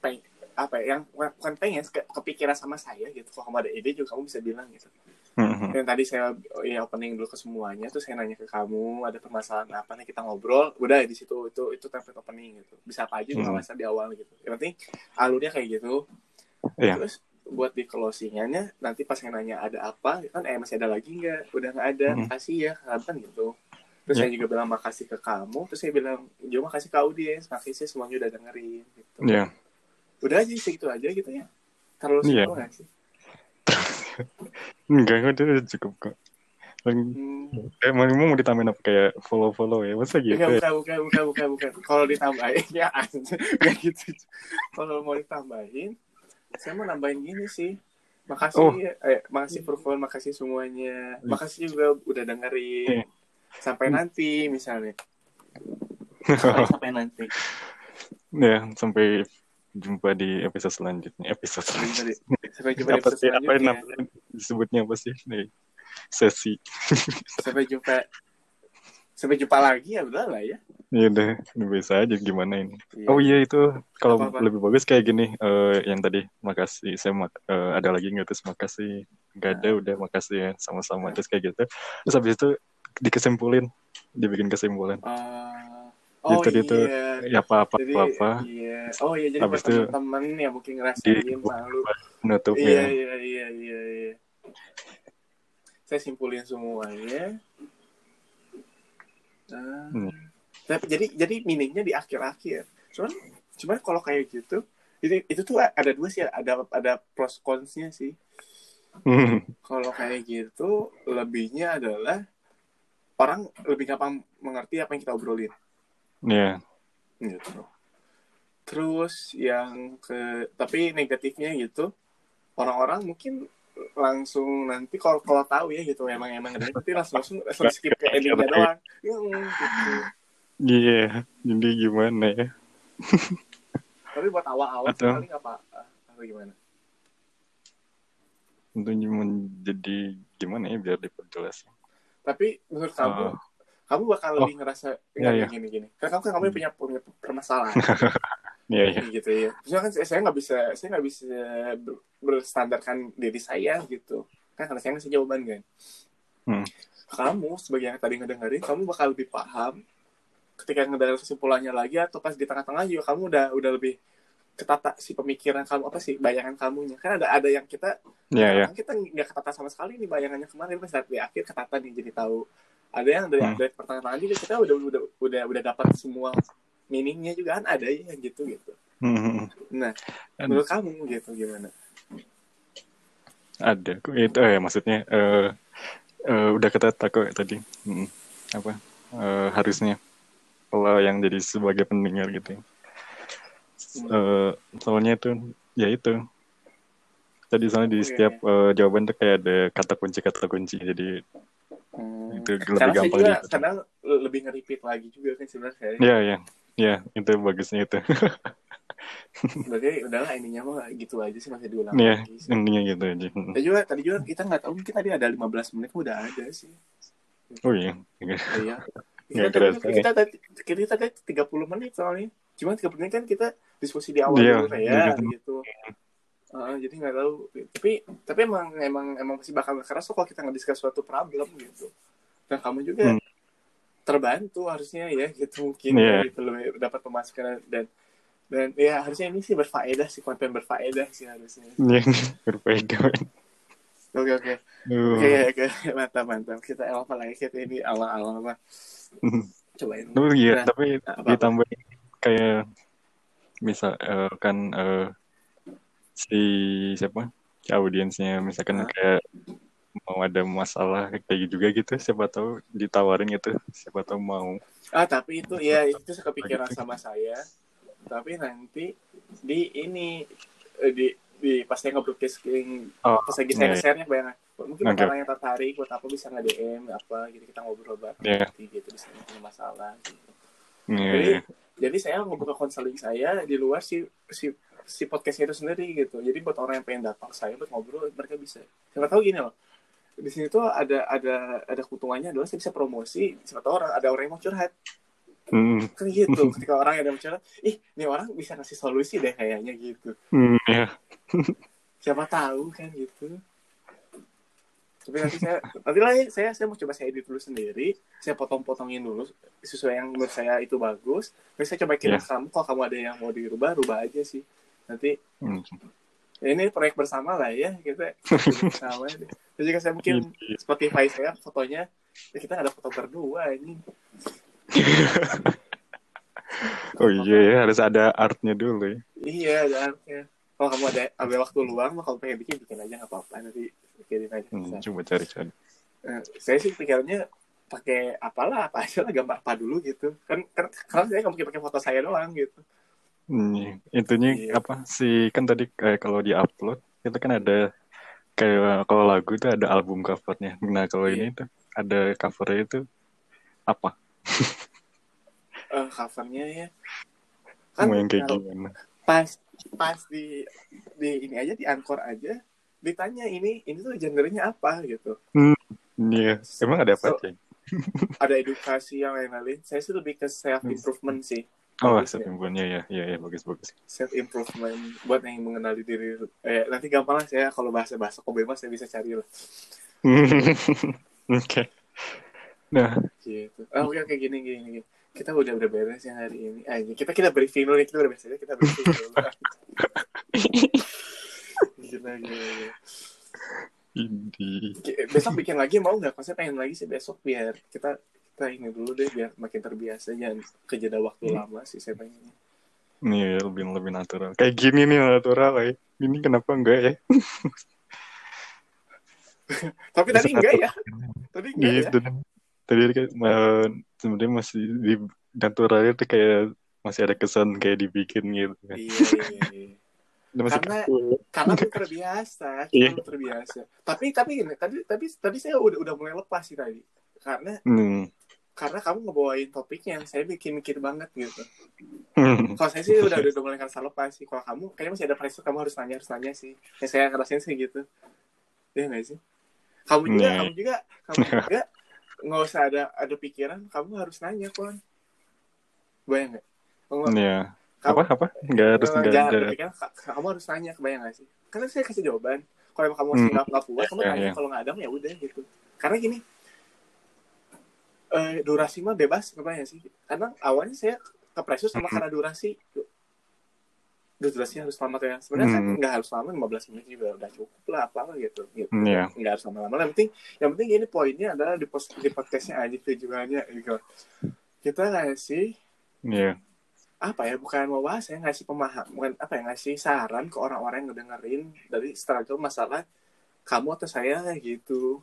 peng apa ya, yang bukan pengen ke- kepikiran sama saya gitu. Kalau kamu ada ide juga kamu bisa bilang gitu. Mhm. Dan tadi saya ya opening dulu ke semuanya, terus saya nanya ke kamu ada permasalahan apa nih kita ngobrol, udah di situ itu itu template opening gitu. Bisa apa aja Hmm. masalah di awal gitu. Yang penting alurnya kayak gitu. Iya. Terus buat di closingannya nanti pas yang nanya ada apa kan eh masih ada lagi nggak? Udah nggak ada, Hmm. makasih ya kan gitu. Terus Ya. saya juga bilang makasih ke kamu, terus saya bilang juga makasih ke audiens, makasih sih semuanya udah dengerin gitu. Ya. Udah aja segitu aja gitu ya. Terlalu Iya. nggak sih? Enggak, udah cukup kok. Hmm. eh, mau mau ditambahin apa kayak follow-follow ya? Masa gitu? Enggak, ya? bukan, bukan, bukan, bukan, bukan. Kalau ditambahin, ya. Enggak gitu. Kalau mau ditambahin, saya mau nambahin gini sih. Makasih, Oh. eh, makasih Furkon, makasih semuanya. Makasih juga udah dengerin. Iya. Sampai nanti, misalnya. Sampai, sampai nanti. ya, sampai jumpa di episode selanjutnya. Episode selanjutnya. Sampai jumpa di Apa episode sih? Apa selanjutnya. namanya? Disebutnya apa sih? Nih, sesi. Sampai jumpa. Sampai jumpa lagi ya udah lah ya. Ya udah, ini bisa aja gimana ini. Iya. Oh iya itu kalau lebih bagus kayak gini eh, yang tadi makasih saya mak- eh, ada lagi nggak terus makasih nggak ada udah makasih ya sama-sama terus kayak gitu terus habis itu dikesimpulin dibikin kesimpulan Ah, oh Itu- iya. itu, ya apa apa jadi, apa apa Iya. Oh iya, jadi Habis itu teman-teman yang mungkin ngerasain di- malu. Iya, penutupnya iya, iya, iya, iya. Saya simpulin semuanya. Nah, Hmm. tapi jadi jadi meaningnya di akhir-akhir. Cuman cuman kalau kayak gitu itu itu tuh ada dua sih ada ada pros consnya sih. Kalau kayak gitu lebihnya adalah orang lebih gampang mengerti apa yang kita obrolin ya gitu. Terus yang ke tapi negatifnya gitu orang-orang mungkin langsung nanti kalau kalau tahu ya gitu emang emang ada nanti langsung langsung, langsung skip ke endingnya doang. Hmm, gitu. iya jadi gimana ya Tapi buat awal-awal Atau- sekali nggak apa atau gimana? tentunya menjadi gimana ya biar diperjelas Tapi menurut kamu Oh. Kamu bakal Oh. lebih ngerasa Iya, nggak iya. gini gini. Karena kamu kan kamu punya punya permasalahan iya iya gitu ya. Maksudnya kan saya- nggak bisa saya nggak bisa ber- berstandarkan diri saya gitu. Kan karena saya ngasih jawaban kan. Hmm. Kamu sebagai yang tadi ngedengerin, kamu bakal lebih paham ketika ngedengar kesimpulannya lagi atau pas di tengah-tengah juga kamu udah udah lebih ketata si pemikiran kamu apa sih bayangan kamunya kan ada ada yang kita iya kan kita nggak ketata sama sekali nih bayangannya kemarin pas saat di akhir ketata nih jadi tahu ada yang dari, Hmm. dari pertengahan juga kita udah udah udah udah dapat semua meaningnya juga kan? Ada ya yang gitu gitu. Hmm, nah Ada. menurut kamu gitu gimana? Ada kok itu eh maksudnya eh eh, udah kata kok tadi. Hmm, apa? Eh, harusnya kalau yang jadi sebagai pendengar gitu. Ya. Eh, soalnya itu ya itu. Tadi soalnya di Oke. setiap eh, jawaban tuh kayak ada kata kunci kata kunci. Jadi Hmm. itu lebih Karena gampang juga gitu. kadang lebih nge-repeat lagi juga kan sebenarnya saya. ya ya ya itu bagusnya itu Berarti udahlah ininya mah gitu aja sih masih diulang ya lagi. sih. intinya gitu aja Hmm. Tadi juga tadi juga kita nggak tahu mungkin tadi ada 15 menit udah ada sih. oh iya Iya. Nggak Kita, tadi, kerasa ya. kita, tadi kita tadi 30 menit soalnya. Cuma 30 menit kan kita diskusi di awal Iya, dulu ya iya. gitu. Uh, jadi nggak tahu. Tapi tapi emang emang emang pasti bakal keras tuh kalau kita nggak suatu problem gitu. Dan kamu juga Hmm. terbantu harusnya ya gitu mungkin Iya. gitu lebih dapat pemasukan dan dan ya harusnya ini sih berfaedah sih konten berfaedah sih harusnya. Iya, berbeda Oke oke. Oke oke mantap mantap. Kita apa lagi kita ini awal-awal apa? Cobain. Tapi iya, Nah, tapi apa-apa. ditambah kayak bisa eh, kan eh, si siapa? Si audiensnya misalkan kayak mau ada masalah kayak gitu juga gitu, siapa tahu ditawarin gitu, siapa tahu mau. Ah tapi itu ya itu kepikiran sama saya. Tapi nanti di ini eh, di di pas saya nge-broadcasting Oh, pas lagi saya iya, share-nya bayangkan mungkin Oke. orang yang tertarik buat apa bisa nge DM apa gitu kita ngobrol bareng Iya. nanti gitu bisa punya masalah gitu. iya, Jadi iya. jadi saya ngebuka konseling saya di luar si si si podcastnya itu sendiri gitu. Jadi buat orang yang pengen datang saya buat ngobrol mereka bisa. Siapa tahu gini loh. Di sini tuh ada ada ada keuntungannya adalah saya bisa promosi. Siapa tahu orang ada orang yang mau curhat. Hmm, Kan gitu. Ketika orang yang ada curhat, ih, ini orang bisa ngasih solusi deh kayaknya gitu. hmm, iya. Siapa tahu kan gitu. Tapi nanti saya nanti lah ya, saya saya mau coba saya edit dulu sendiri. Saya potong-potongin dulu sesuai yang menurut saya itu bagus. Terus saya coba kirim ke kamu. Kalau kamu ada yang mau dirubah, rubah aja sih. Nanti Hmm. ya ini proyek bersama lah ya kita deh. Terus juga saya mungkin Iya. Spotify saya fotonya ya kita ada foto berdua ini. Oh iya ya, harus ada artnya dulu ya. Iya ada artnya. Kalau kamu ada ada waktu luang, mah kalau pengen bikin bikin aja nggak apa-apa nanti kirim aja. Hmm, coba cari-cari. Eh, saya sih pikirannya pakai apalah apa aja lah gambar apa dulu gitu kan kan karena saya nggak mungkin pakai foto saya doang gitu Hmm. Intinya Iya. apa sih kan tadi kayak kalau di upload itu kan ada kayak kalau lagu itu ada album covernya. Nah kalau Iya. ini tuh ada covernya itu apa? Eh, covernya ya kan Mau yang kayak gimana? pas pas di di ini aja di anchor aja ditanya ini ini tuh genrenya apa gitu Iya, emang ada apa So- aja? ada edukasi yang lain-lain saya sih lebih ke self improvement sih Oh, Bagus ya. setembunnya ya, iya, iya, bagus, bagus. self improvement buat yang mengenali diri eh nanti gampang lah saya kalau bahasa bahasa kok bebas saya bisa cari lah Oke. Nah, gitu oh, oke oke gini gini gini kita udah udah beres yang hari ini aja kita kita briefing dulu kita udah beres aja kita briefing dulu gila, gila, gila. ini besok bikin lagi mau nggak? Saya pengen lagi sih besok biar kita kita ini dulu deh biar makin terbiasa jangan kejeda waktu lama sih saya pengen. nih lebih lebih natural. Kayak gini nih natural ya. Ini kenapa enggak ya? Tapi tadi enggak ya? Tadi enggak ya? Gitu. Tadi kayak eh, sebenarnya masih di naturalnya tuh kayak masih ada kesan kayak dibikin gitu kan. Iya iya. iya. Karena-. Karena terbiasa, kita Iya. belum terbiasa. Tapi tapi gini, tadi tadi tadi saya udah udah mulai lepas sih tadi. Karena Hmm. Karena kamu ngebawain topiknya yang saya bikin mikir banget gitu. Kalau saya sih udah udah mulai ngerasa lepas sih. Kalau kamu kayaknya masih ada pressure kamu harus nanya harus nanya sih. Yang saya ngerasain sih gitu. Iya nggak sih? Kamu juga Iya. kamu juga kamu juga nggak usah ada ada pikiran kamu harus nanya kon. Bayang nggak? Iya. kamu Apa apa? Enggak harus enggak ada. pikiran ka- kamu harus nanya kebayang nggak sih? Karena saya kasih jawaban. Kalau kamu masih Hmm. nggak nggak puas, kamu Iya, tanya. iya. Kalau nggak ada, ya udah gitu. Karena gini, eh, durasi mah bebas kebayang sih. Karena awalnya saya kepresus sama karena durasi. Duh, durasinya harus lama ya. Sebenarnya kan Hmm. nggak harus lama, 15 menit juga udah cukup lah, apa gitu. gitu. Iya. Nggak harus lama-lama. Yang penting, yang penting ini poinnya adalah di, post, di podcastnya aja tujuannya. Gitu. Kita ngasih Iya. apa ya bukan mau bahas ya ngasih pemahaman bukan apa ya ngasih saran ke orang-orang yang ngedengerin dari struggle masalah kamu atau saya gitu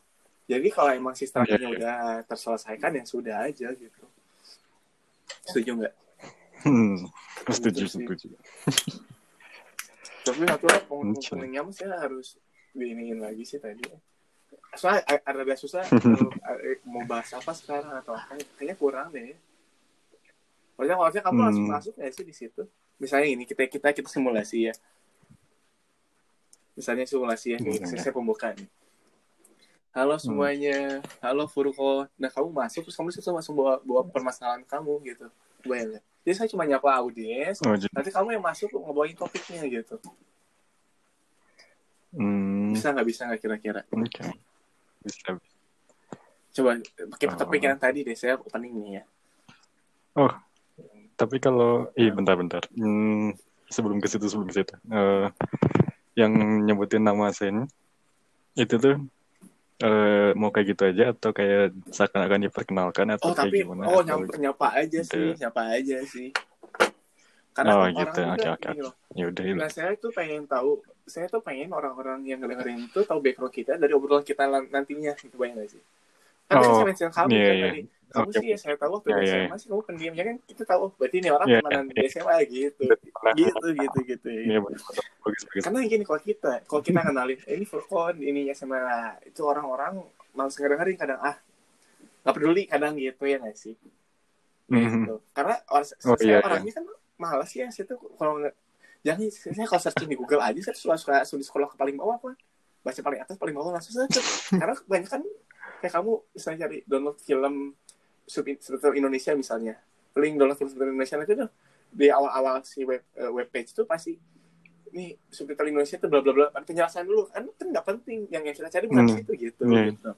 jadi kalau emang si struggle-nya Iya, iya. udah terselesaikan ya sudah aja gitu setuju nggak Hmm. Setuju, setuju. tapi natural pengennya mah saya harus diiniin lagi sih tadi soalnya agak susah eh, mau bahas apa sekarang atau apa kayaknya kurang deh Maksudnya, maksudnya kamu Hmm. langsung masuk nggak sih di situ? Misalnya ini kita kita kita simulasi ya. Misalnya simulasi ya, Hmm. saya, saya pembuka nih. Halo semuanya, halo Furko. Nah kamu masuk terus kamu situ langsung bawa bawa permasalahan kamu gitu. Nggak? Jadi saya cuma nyapa audiens, Oh, nanti kamu yang masuk ngebawain topiknya gitu. hmm, Bisa nggak bisa nggak kira-kira? oke. Bisa. Coba pakai Oh. topik yang tadi deh, saya opening nih ya. Oh, tapi kalau, iya bentar-bentar. Hmm, sebelum ke situ, sebelum ke situ. Eh, yang nyebutin nama saya ini, itu tuh eh, mau kayak gitu aja atau kayak seakan-akan diperkenalkan atau Oh kayak tapi gimana? oh atau- nyapa, nyapa aja sih, gitu. nyapa aja sih. Karena Oh orang gitu, oke oke. loh, Ya udah ya. Nah, saya tuh pengen tahu, saya tuh pengen orang-orang yang ngedengerin itu tahu background kita dari obrolan kita nantinya, gitu bayang gak sih? Kan Oh, saya mention kamu iya, kan iya. tadi, kamu Oke. sih ya saya tahu waktu Iya, di SMA sih kamu pendiam, ya kan kita tahu, oh, berarti ini orang Iya, temenan iya. di SMA gitu, Nah, gitu, gitu, gitu. Iya bagus bagus bagus. Karena gini, kalau kita, kalau kita kenalin, eh, ini Furkon, ini SMA, itu orang-orang males ngedengerin kadang, ah, nggak peduli kadang gitu ya nggak sih? Mhm. gitu. Karena or, Oh, saya iya, iya. orangnya kan malas ya, saya tuh kalau jangan saya kalau searching di Google aja saya suka suka suka scroll ke paling bawah kan baca paling atas paling bawah langsung saja karena banyak kan kayak kamu misalnya cari download film sub- subtitle Indonesia misalnya. Link download subtitle Indonesia itu tuh. Di awal-awal si web eh, web page itu pasti ini subtitle Indonesia itu bla bla bla penjelasan dulu. Kan kan nggak penting yang yang kita cari bukan Hmm. situ gitu, Iya. gitu.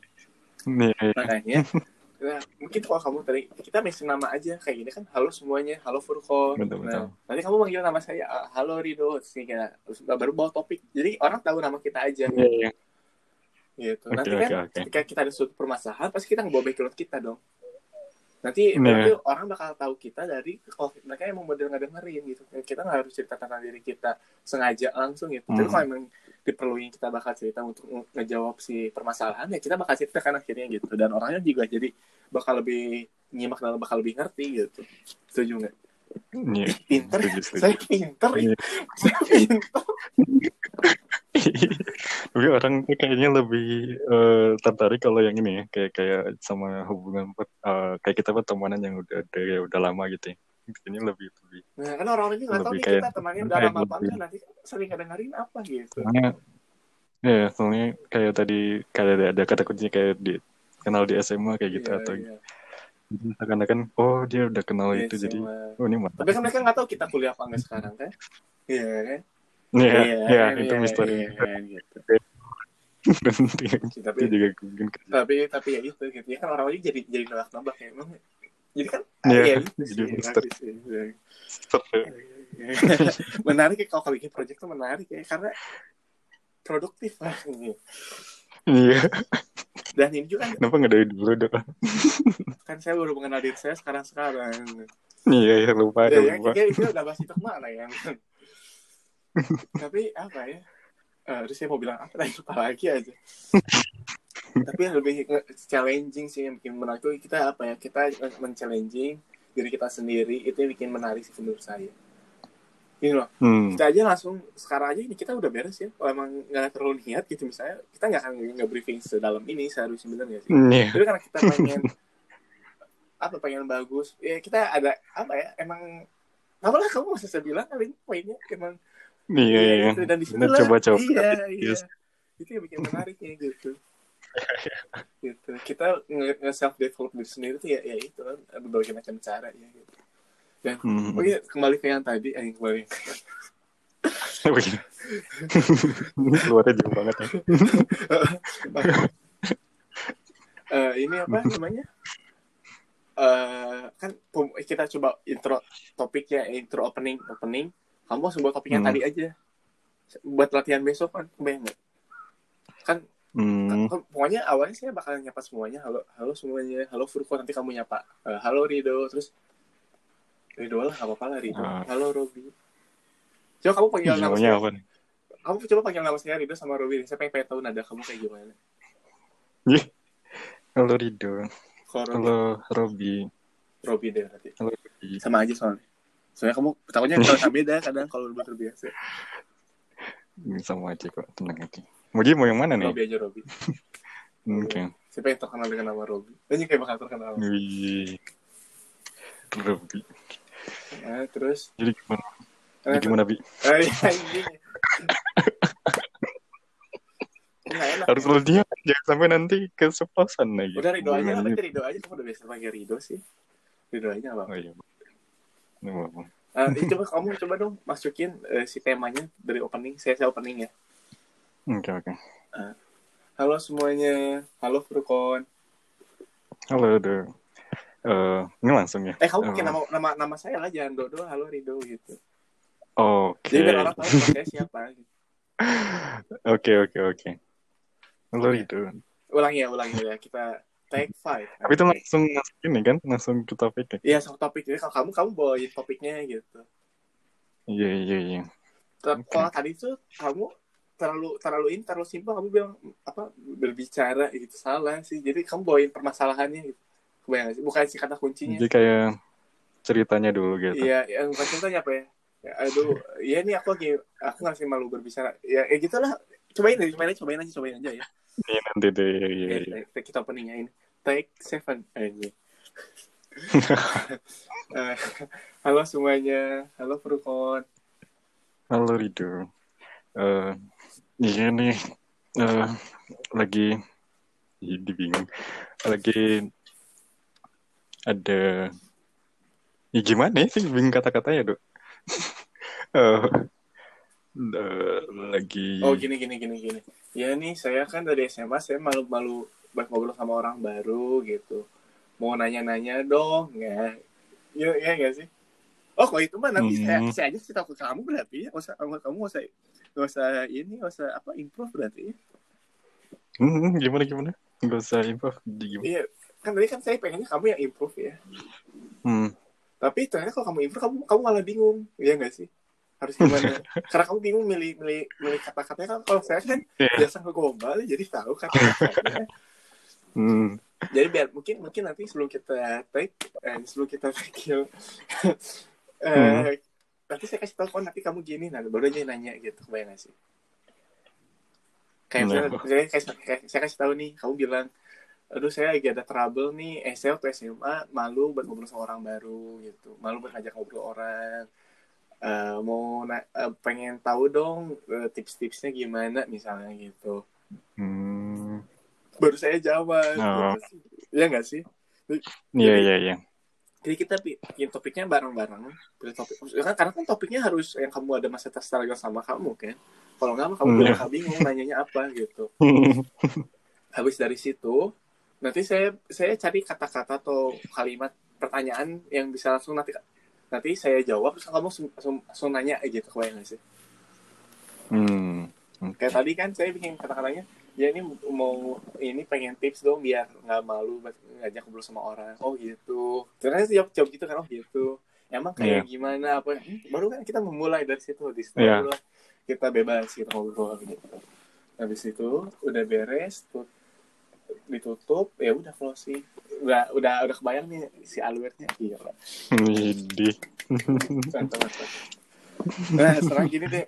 Nih, makanya nah, mungkin kalau kamu tadi kita mention nama aja kayak gini kan halo semuanya halo Furko Betul, nah, betul. nanti kamu manggil nama saya ah, halo Rido sih kayak baru bawa topik. Jadi orang tahu nama kita aja. Iya iya. gitu. Oke, nanti kan oke. ketika kita ada suatu permasalahan pasti kita ngebawa background kita dong nanti Iya. berarti orang bakal tahu kita dari kalau mereka emang model nggak dengerin gitu. Kita nggak harus cerita tentang diri kita sengaja langsung gitu. Tapi Hmm. kalau emang diperluin kita bakal cerita untuk nge- ngejawab si permasalahan ya kita bakal cerita kan akhirnya gitu. Dan orangnya juga jadi bakal lebih nyimak dan bakal lebih ngerti gitu. Setuju nggak Iya. pinter ya? Setuju. saya pinter ya Iya. saya pinter Tapi orang kayaknya lebih eh, tertarik kalau yang ini ya, kayak kayak sama hubungan eh, kayak kita pertemanan yang udah dari udah lama gitu ya. Kayaknya lebih lebih. nah kan orang-orang juga nggak tahu nih kita temannya udah kayak lama apa enggak nanti sering ngedengerin apa gitu Soalnya ya soalnya kayak tadi kayak ada, ada kata kuncinya kayak di kenal di SMA kayak gitu Iya, atau iya. Karena kan oh dia udah kenal Iya, itu jadi oh ini mantap. tapi kan mereka nggak tahu kita kuliah apa enggak sekarang kan iya kan Iya, iya, itu Iya, misteri iya, kan, gitu. penting. tapi Itu juga mungkin tapi tapi ya itu gitu ya kan orang-orang jadi jadi nebak-nebak ya emang jadi kan Iya, iya, gitu jadi sih, misteri. ya. menarik ya kalau bikin project tuh menarik ya karena produktif lah ini. Iya, dan ini juga kenapa nggak dari dulu dong? kan saya baru mengenal diri saya sekarang sekarang. Iya, iya lupa, ya, ya, lupa. kayak itu udah bahas itu ke mana ya? Tapi apa ya? Eh, terus saya mau bilang apa tadi? Lupa lagi aja. Tapi yang lebih challenging sih yang bikin menarik itu kita apa ya? Kita men-challenging diri kita sendiri. Itu yang bikin menarik sih menurut saya ini loh Hmm. kita aja langsung sekarang aja ini kita udah beres ya kalau emang nggak terlalu niat gitu misalnya kita nggak akan nge briefing sedalam ini seharusnya bener nggak sih Iya. tapi karena kita pengen apa pengen bagus ya kita ada apa ya emang apa lah kamu masih saya bilang kali ini poinnya emang Iya, iya. gitu. dan di situ lah coba-coba. iya iya Yes. itu yang bikin menariknya gitu gitu kita nge self develop diri sendiri tuh ya, ya itu kan berbagai macam cara ya gitu dan Hmm. oh iya kembali ke yang tadi eh kembali. Keluarnya jauh banget ya. Eh, ini apa namanya? Eh kan kita coba intro topiknya intro opening opening. Kamu langsung buat topik yang Hmm. tadi aja. Buat latihan besok kan kebayang nggak? Kan Hmm. pokoknya awalnya saya bakal nyapa semuanya. Halo halo semuanya. Halo Furko nanti kamu nyapa. Eh, halo Rido. Terus Rido lah gak apa-apa lah Rido Ah. halo Robi coba kamu panggil nama Namanya saya apa nih? kamu coba panggil nama saya Rido sama Robi saya pengen, pengen tahu nada kamu kayak gimana. Halo Robi Halo Robi. Robi deh nanti Halo Robi. sama aja soalnya soalnya kamu takutnya kalau beda kadang kalau udah terbiasa Ini sama aja kok, tenang aja. Mau dia mau yang mana nih? Robi aja Robi Oke. saya pengen terkenal dengan nama Robi dan kayak bakal terkenal Wih. Robi. nah, terus Jadi gimana? eh, Jadi gimana Bi? eh, iya, anjing. Nggak enak Harus ya. lo dia jangan sampai nanti keseplosan lagi. udah Rido aja berarti Rido aja kamu udah biasa panggil Rido sih Rido aja apa Oh iya. Eh, ini coba kamu coba dong masukin eh, si temanya dari opening saya saya opening ya Oke oke. halo semuanya halo Furkon Halo Do. Eh, ini langsung ya. eh kamu pakai Eh, nama nama nama saya lah jangan Dodo halo Rido gitu Oke. jadi biar orang tahu saya siapa gitu. Oke oke oke. Halo Rido. Ulangi ya, ulangi ya. Kita take five. Tapi itu langsung masuk ini kan, langsung ke topik ya. Iya, sama topik. Jadi kalau kamu, kamu bawain topiknya gitu. Iya iya iya. Ter- Oke. Kalau tadi tuh kamu terlalu terlalu ini terlalu simpel kamu bilang apa berbicara gitu salah sih. Jadi kamu bawain permasalahannya gitu. Kebayang nggak sih? Bukan sih kata kuncinya. Jadi kayak ceritanya dulu gitu. Iya, yang bukan contohnya apa ya? ya aduh, iya nih aku lagi aku ngasih malu berbicara. Ya, ya gitulah. Cobain deh, cobain aja, cobain aja, cobain aja ya. Iya nanti deh. Iya iya. Ya, iya. kita- openingnya ini. Take seven aja. Eh, halo semuanya, halo Perukon. Halo Rido. Eh iya nih. eh lagi jadi bingung. Lagi ada ya gimana sih bingung kata-katanya, Dok? Eh, eh, lagi Oh gini gini gini gini. Ya nih saya kan dari SMA saya malu-malu ngobrol sama orang baru gitu. Mau nanya-nanya dong ya. Ya ya nggak sih? Oh kalau itu mah nanti saya, Hmm. saya aja sih tahu ke kamu berarti ya. Nggak usah kamu kamu nggak usah nggak usah ini nggak usah apa improve berarti ya. Hmm, gimana gimana? Gak usah info gimana? Iya kan tadi kan saya pengennya kamu yang improve ya. Hmm. Tapi ternyata kalau kamu improve kamu kamu malah bingung. Iya nggak sih? Harus gimana? Karena kamu bingung milih milih milih kata-katanya kan kalau saya kan Iya. biasa ngegombal jadi tahu kata-katanya. Hmm. jadi biar mungkin mungkin nanti sebelum kita take eh, sebelum kita take eh, Hmm. nanti saya kasih tahu kok nanti kamu gini nah baru aja nanya gitu kebayang gak sih kayak misalnya, Nah. misalnya kayak, kayak- saya kasih tahu nih kamu bilang aduh saya lagi ada trouble nih SMA atau SMA malu buat ngobrol sama orang baru gitu malu buat ngajak ngobrol orang Eh, mau na- eh, pengen tahu dong eh, tips-tipsnya gimana misalnya gitu Hmm. baru saya jawab Oh. gitu. Iya nggak sih Iya iya iya. jadi kita bi- bikin topiknya bareng-bareng pilih topik Ya kan karena kan topiknya harus yang kamu ada masa struggle sama kamu kan kalau nggak mah kamu Hmm. bakal bingung nanyanya apa gitu habis dari situ nanti saya saya cari kata-kata atau kalimat pertanyaan yang bisa langsung nanti nanti saya jawab terus kamu langsung, langsung, nanya gitu kebayang nggak sih? Hmm. kayak tadi kan saya bikin kata-katanya ya ini mau ini pengen tips dong biar nggak malu ngajak ngobrol sama orang. Oh gitu. Saya jawab, jawab gitu kan oh gitu. Emang kayak gimana? Apa Hmm, baru kan kita memulai dari situ di situ Iya. barulah kita bebas kita ngobrol gitu. Habis itu udah beres tut- ditutup ya udah closing udah udah udah kebayang nih si alurnya iya mantap. Nah, sekarang gini deh.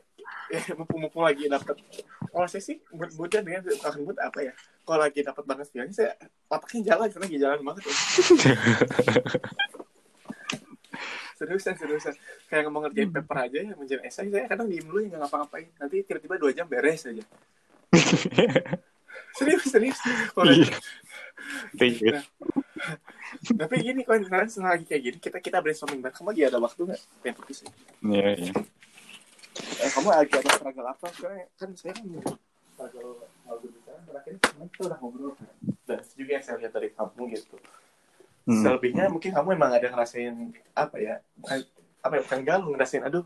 Eh, mumpung-mumpung lagi dapet. Kalau saya sih mudah dengan akan mood apa ya? Kalau lagi dapat banget feelnya, saya otaknya jalan karena lagi jalan banget. Ya. seriusan, seriusan. Kayak ngomong ngerjain paper aja ya, menjadi esai, saya kadang diem dulu ya nggak ngapa-ngapain. Nanti tiba-tiba dua jam beres aja. Serius, serius. Lagi- Iya. tapi gini, kalau misalnya setelah lagi kayak gini, kita kita brainstorming bareng. Kamu lagi ada waktu nggak? Pengen fokus ya? Iya iya. Eh, kamu lagi ada struggle apa? Soalnya kan saya kan struggle mau berbicara, terakhir kemarin kita udah ngobrol kan. Dan juga yang saya lihat dari kamu gitu. Hmm. Selebihnya mungkin kamu emang ada ngerasain apa ya? Bukan, apa ya? Bukan galau, ngerasain aduh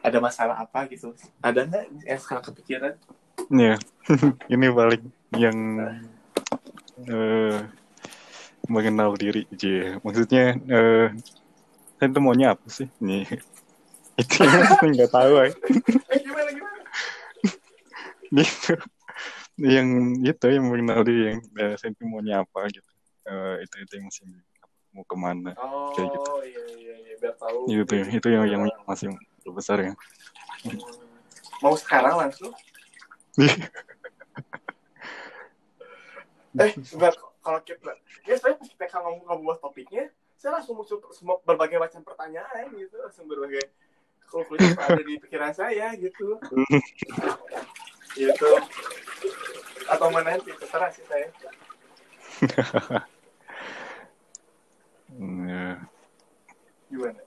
ada masalah apa gitu. Ada nggak yang sekarang kepikiran? Iya. Ini paling yang eh mengenal diri aja. Maksudnya eh saya tuh maunya apa sih? Nih. Itu nggak tahu ya. Gimana gimana? Gitu. Yang itu yang mengenal diri yang tuh maunya apa gitu. Eh, itu itu yang masih mau ke mana Oh Kayak gitu. iya iya iya biar tahu. itu itu yang yang masih besar ya mau sekarang langsung? eh sebentar kalau kita ya saya pas kita ngomong ngomong topiknya saya langsung muncul semua berbagai macam pertanyaan gitu langsung berbagai yang ada di pikiran saya gitu. Gitu. Atau mana nanti terserah sih saya. Ya. gimana?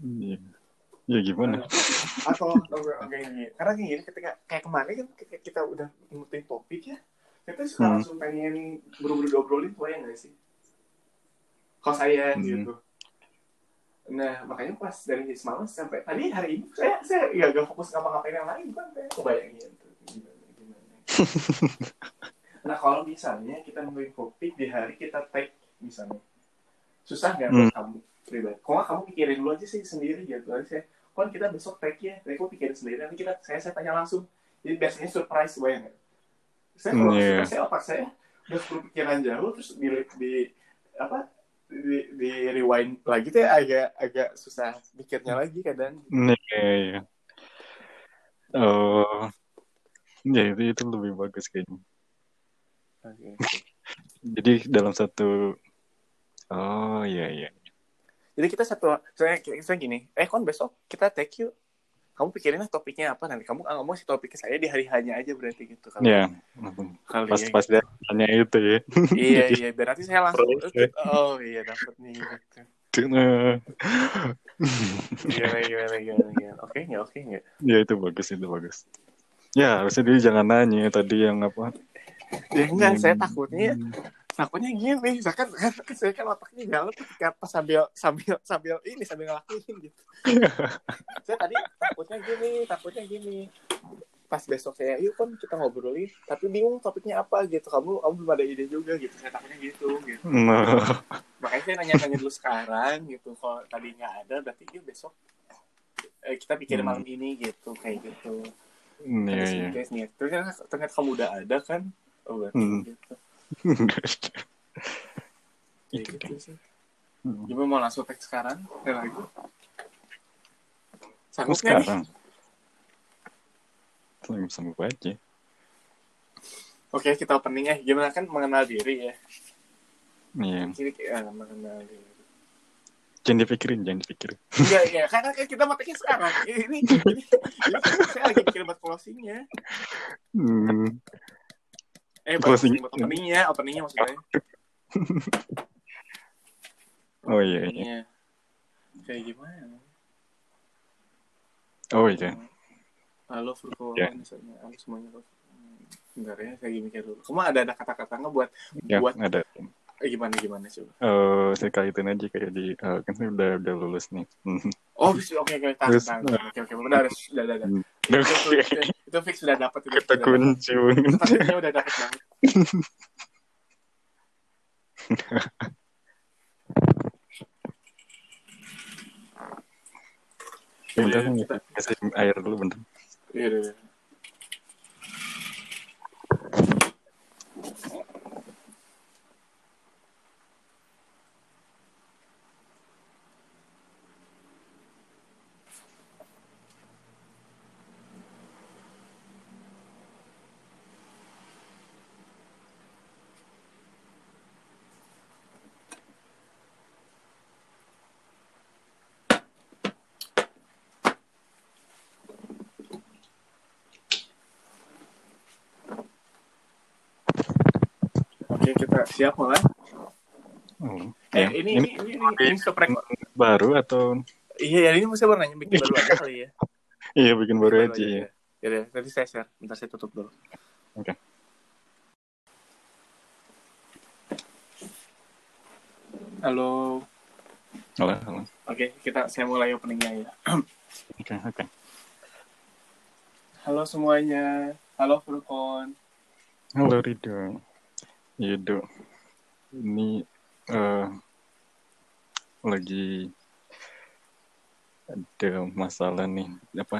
Iya. Ya gimana? atau oke oke, gini karena kayak gini ketika kayak kemarin kan kita udah mutusin topik ya kita suka Hmm. langsung pengen buru-buru diobrolin tuh ya nggak sih kalau saya Hmm. gitu Nah, makanya pas dari semalam sampai tadi hari ini saya saya ya gak fokus ngapa-ngapain yang lain kan saya kebayangin tuh gimana gimana. nah kalau misalnya kita nungguin kopi di hari kita take misalnya susah nggak buat Hmm. kamu pribadi? Kok kamu pikirin dulu aja sih sendiri gitu. Nanti kon kita besok take ya, tapi aku pikirin sendiri. Nanti kita saya saya tanya langsung. Jadi biasanya surprise bayang nggak? Saya kalau Hmm, iya. saya otak saya udah sepuluh pikiran jauh terus di, di apa di, di rewind lagi tuh agak agak susah mikirnya lagi kadang. Iya, iya. Oh, ya itu itu lebih bagus kayaknya. Oke. Jadi dalam satu, oh iya iya. Jadi kita satu, saya, saya gini, eh kon besok kita take yuk. Kamu pikirin lah topiknya apa nanti. Kamu ngomong si topiknya saya di hari hanya aja berarti gitu. Kalau Ya, kali pas ya. pas dia tanya itu ya. iya iya berarti saya langsung Proses. oh iya dapat nih gitu. Gimana gimana gimana gimana. Oke nggak oke nggak. ya itu bagus itu bagus. Ya harusnya dia jangan nanya tadi yang apa. Ya enggak saya Hmm. takutnya takutnya gini. Saya kan, kan saya kan otaknya jalan ketika pas sambil sambil sambil ini sambil ngelakuin gitu. saya tadi takutnya gini takutnya gini. Pas besok saya yuk kan kita ngobrolin tapi bingung topiknya apa gitu. Kamu kamu belum ada ide juga gitu. Saya takutnya gitu gitu. Makanya saya nanya-nanya dulu sekarang gitu kalau tadi nggak ada berarti yuk besok eh, kita pikirin Hmm. malam ini gitu kayak gitu iya Ada iya. sneakers nih ternyata kamu udah ada kan oh berarti Hmm. gitu itu gitu deh. sih Hmm. gimana mau langsung tag sekarang kayak lagi sanggup sekarang, sanggup sanggup aja. oke kita opening ya gimana kan mengenal diri ya Iya, jadi eh, mengenal diri jangan dipikirin, jangan dipikirin. Iya, iya. Kan, kan kita mau tagnya sekarang. Ini, ini, ini, saya lagi mikir buat closingnya. Hmm. Eh, Closing. buat openingnya, openingnya maksudnya. Oh iya, iya. Kayak gimana? Oh iya. Halo Furko, Ya. misalnya. Halo semuanya. Bentar ya, saya mikir dulu. Kamu ada ada kata-kata nggak buat Ya, buat ada. eh, gimana gimana coba? Eh, saya kaitin aja kayak di eh, kan saya udah udah lulus nih. Hmm. Oh, oke oke, tahan, tahan. Oke oke, udah udah udah Itu, itu, itu, itu fix sudah dapat itu. Kata dapat. kunci. Topiknya udah dapat banget. Bentar, Iya, kita- kasih air dulu bentar. Iya, iya, iya. Oke, kita siap mulai. Oh, Eh, ya. ini, ini, ini, ini, ini stop record. baru atau Iya, ya, ini mesti baru nanya bikin baru aja kali ya. iya bikin baru Bikin aja ya. Ya udah, nanti saya share. Bentar saya tutup dulu. Oke. Halo. Halo, halo. Oke, kita saya mulai openingnya ya. Oke, oke. Halo semuanya. Halo Furkon. Halo Rido. Yudo. Ini eh lagi ada masalah nih. Apa?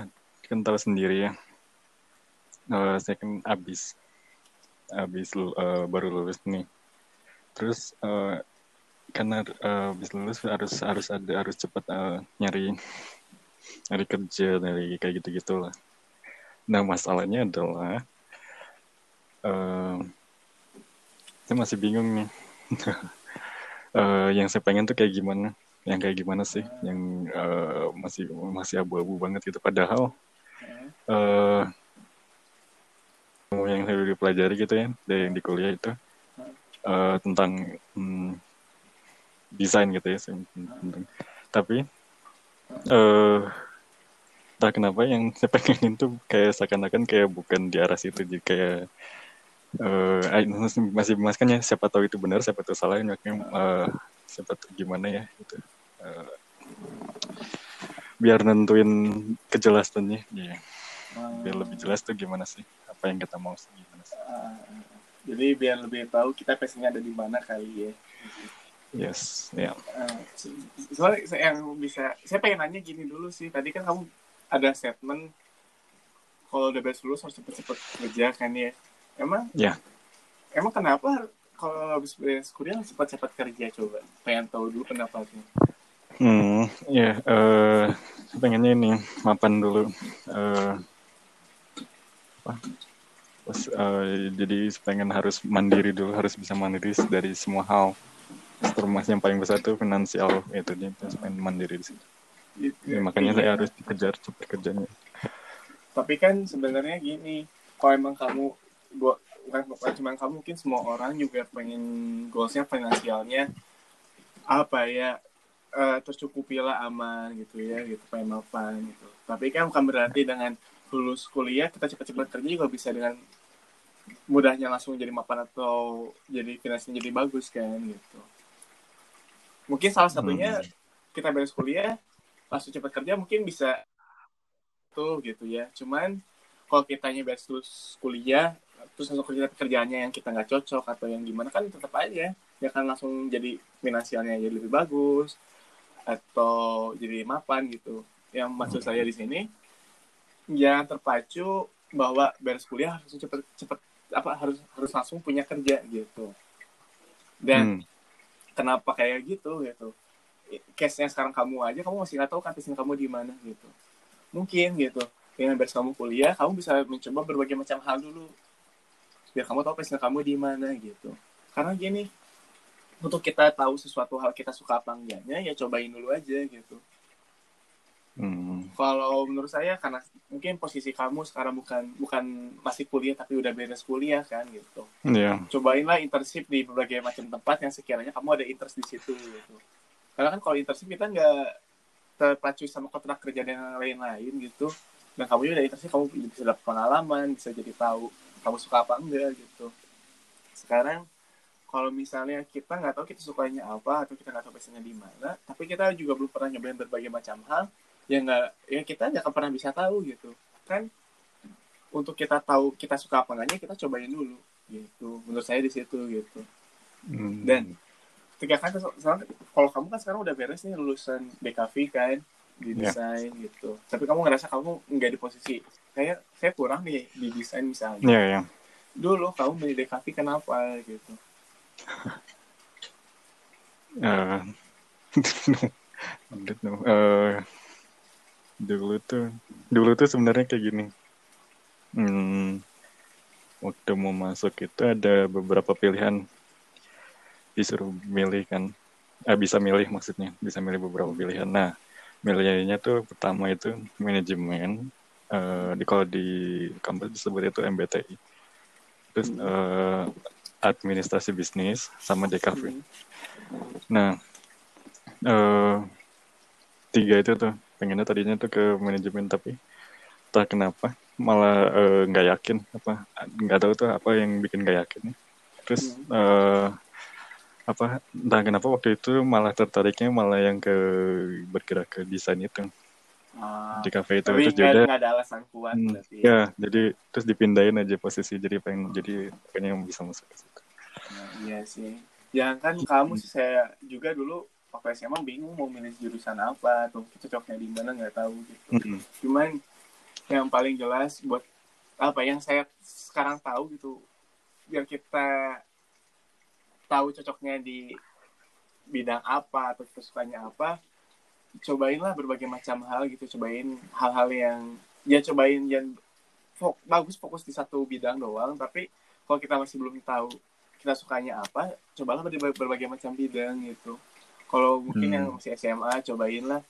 Tahu sendiri ya. Eh, saya kan abis abis lu- eh, baru lulus nih. Terus eh, karena eh, abis lulus harus harus ada harus cepat eh, nyari nyari kerja dari kayak gitu gitulah. Nah masalahnya adalah eh saya masih bingung nih. Eh, yang saya pengen tuh kayak gimana? Yang kayak gimana sih? Yang eh, masih masih abu-abu banget gitu. Padahal eh yang saya udah pelajari gitu ya dari yang di kuliah itu eh, tentang hmm, desain gitu ya. tentang- Tapi eh entah kenapa yang saya pengenin tuh kayak seakan-akan kayak bukan di arah situ jadi kayak eh ah, masih masih maskannya siapa tahu itu benar siapa tahu salah makanya eh, siapa tahu gimana ya gitu Eh, biar nentuin kejelasannya ya Hmm. biar lebih jelas tuh gimana sih apa yang kita mau sih gimana sih jadi biar lebih tahu kita passionnya ada di mana kali ya. yes ya Ah, so- soalnya yang bisa, saya pengen nanya gini dulu sih. Tadi kan kamu ada statement kalau udah beres lulus harus cepet-cepet kerja kan ya. Emang? Ya. Emang kenapa kalau habis beres kuliah harus cepet-cepet kerja coba? Pengen tahu dulu pendapatnya. hmm ya eh pengennya ini mapan dulu eh apa Terus, eh, jadi pengen harus mandiri dulu harus bisa mandiri dari semua hal termasuk yang paling besar tuh finansial itu dia terus pengen mandiri di situ Gitu. Ya, makanya saya harus dikejar cepet kerjanya Tapi kan sebenarnya gini, kalau emang kamu gua bukan, cuma kamu mungkin semua orang juga pengen goalsnya finansialnya apa ya eh, tercukupi lah aman gitu ya gitu pengen mapan gitu. Tapi kan bukan berarti dengan lulus kuliah kita cepat-cepat kerja juga bisa dengan mudahnya langsung jadi mapan atau jadi finansialnya jadi bagus kan gitu. Mungkin salah satunya Hmm. kita beres kuliah langsung cepat kerja mungkin bisa tuh gitu ya cuman kalau kitanya beres lulus kuliah terus langsung kerja kerjaannya yang kita nggak cocok atau yang gimana kan tetap aja. Ya kan langsung jadi finansialnya jadi lebih bagus atau jadi mapan gitu. Yang maksud saya di sini jangan terpacu bahwa beres kuliah harus cepet cepet apa harus harus langsung punya kerja gitu. Dan Hmm. kenapa kayak gitu gitu. Case-nya sekarang kamu aja kamu masih nggak tahu kan kamu di mana gitu. Mungkin gitu. Dengan beres kamu kuliah kamu bisa mencoba berbagai macam hal dulu biar kamu tahu passion kamu di mana gitu karena gini untuk kita tahu sesuatu hal kita suka apa enggaknya ya cobain dulu aja gitu Hmm. kalau menurut saya karena mungkin posisi kamu sekarang bukan bukan masih kuliah tapi udah beres kuliah kan gitu ya cobainlah internship di berbagai macam tempat yang sekiranya kamu ada interest di situ gitu. Karena kan kalau internship kita nggak terpacu sama kontrak kerja dan yang lain-lain gitu. Dan kamu juga ada internship kamu bisa dapat pengalaman, bisa jadi tahu kamu suka apa enggak gitu. Sekarang kalau misalnya kita nggak tahu kita sukanya apa atau kita nggak tahu passionnya di mana, tapi kita juga belum pernah nyobain berbagai macam hal, ya nggak, ya kita nggak akan pernah bisa tahu gitu. Kan untuk kita tahu kita suka apa enggaknya kita cobain dulu gitu menurut saya di situ gitu Hmm. dan ketika kan kalau kamu kan sekarang udah beres nih lulusan BKV kan di Ya. desain gitu tapi kamu ngerasa kamu nggak di posisi kayak saya kurang nih di desain misalnya. Ya ya dulu kamu DKV kenapa gitu. Eh, know. Eh, dulu tuh dulu tuh sebenarnya kayak gini. Hmm, waktu mau masuk itu ada beberapa pilihan. Disuruh milih kan. Eh, bisa milih maksudnya bisa milih beberapa pilihan. Nah milihnya tuh pertama itu manajemen eh, di kalau di kampus disebut itu MBTI terus eh, administrasi bisnis sama DKV Nah, eh tiga itu tuh pengennya tadinya tuh ke manajemen tapi entah kenapa malah nggak yakin apa nggak tahu tuh apa yang bikin nggak yakin. Terus eh apa entah kenapa waktu itu malah tertariknya malah yang ke bergerak ke desain itu Ah, di kafe itu terus juga nggak ada alasan kuat Hmm, berarti ya jadi terus dipindahin aja posisi jadi pengen jadi pengen yang bisa masuk ke situ. Nah, iya sih jangan kan kamu sih saya juga dulu waktu SMA bingung mau milih jurusan apa atau cocoknya di mana nggak tahu gitu Mm-mm. cuman yang paling jelas buat apa yang saya sekarang tahu gitu biar kita tahu cocoknya di bidang apa atau kita sukanya apa cobainlah berbagai macam hal gitu cobain hal-hal yang ya cobain yang fok- bagus fokus di satu bidang doang tapi kalau kita masih belum tahu kita sukanya apa cobalah berbagai, berbagai macam bidang gitu kalau mungkin Hmm. yang masih SMA cobainlah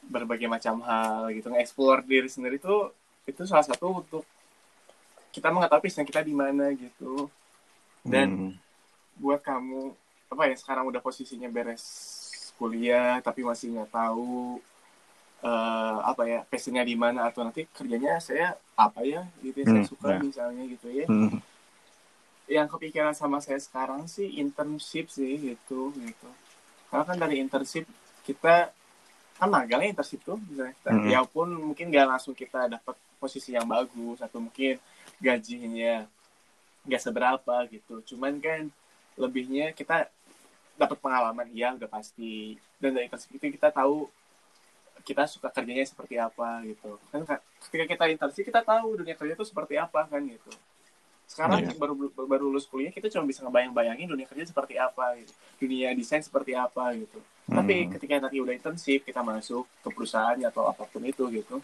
berbagai macam hal gitu nge-explore diri sendiri tuh itu salah satu untuk kita mengetahui passion kita di mana gitu dan Hmm. buat kamu apa ya sekarang udah posisinya beres kuliah tapi masih nggak tahu eh, apa ya passionnya di mana atau nanti kerjanya saya apa ya gitu saya Hmm, suka ya. misalnya gitu ya Hmm. yang kepikiran sama saya sekarang sih internship sih gitu gitu karena kan dari internship kita kan magangnya internship tuh misalnya Hmm. ya pun mungkin gak langsung kita dapat posisi yang bagus atau mungkin gajinya nggak seberapa gitu cuman kan lebihnya kita dapat pengalaman ya udah pasti. Dan dari internship itu kita tahu kita suka kerjanya seperti apa gitu. Kan ka- ketika kita internship kita tahu dunia kerja itu seperti apa kan gitu. Sekarang Iya. baru baru lulus kuliah kita cuma bisa ngebayang-bayangin dunia kerja seperti apa gitu. Dunia desain seperti apa gitu. Tapi Hmm. ketika nanti udah intensif kita masuk ke perusahaan atau apa pun itu gitu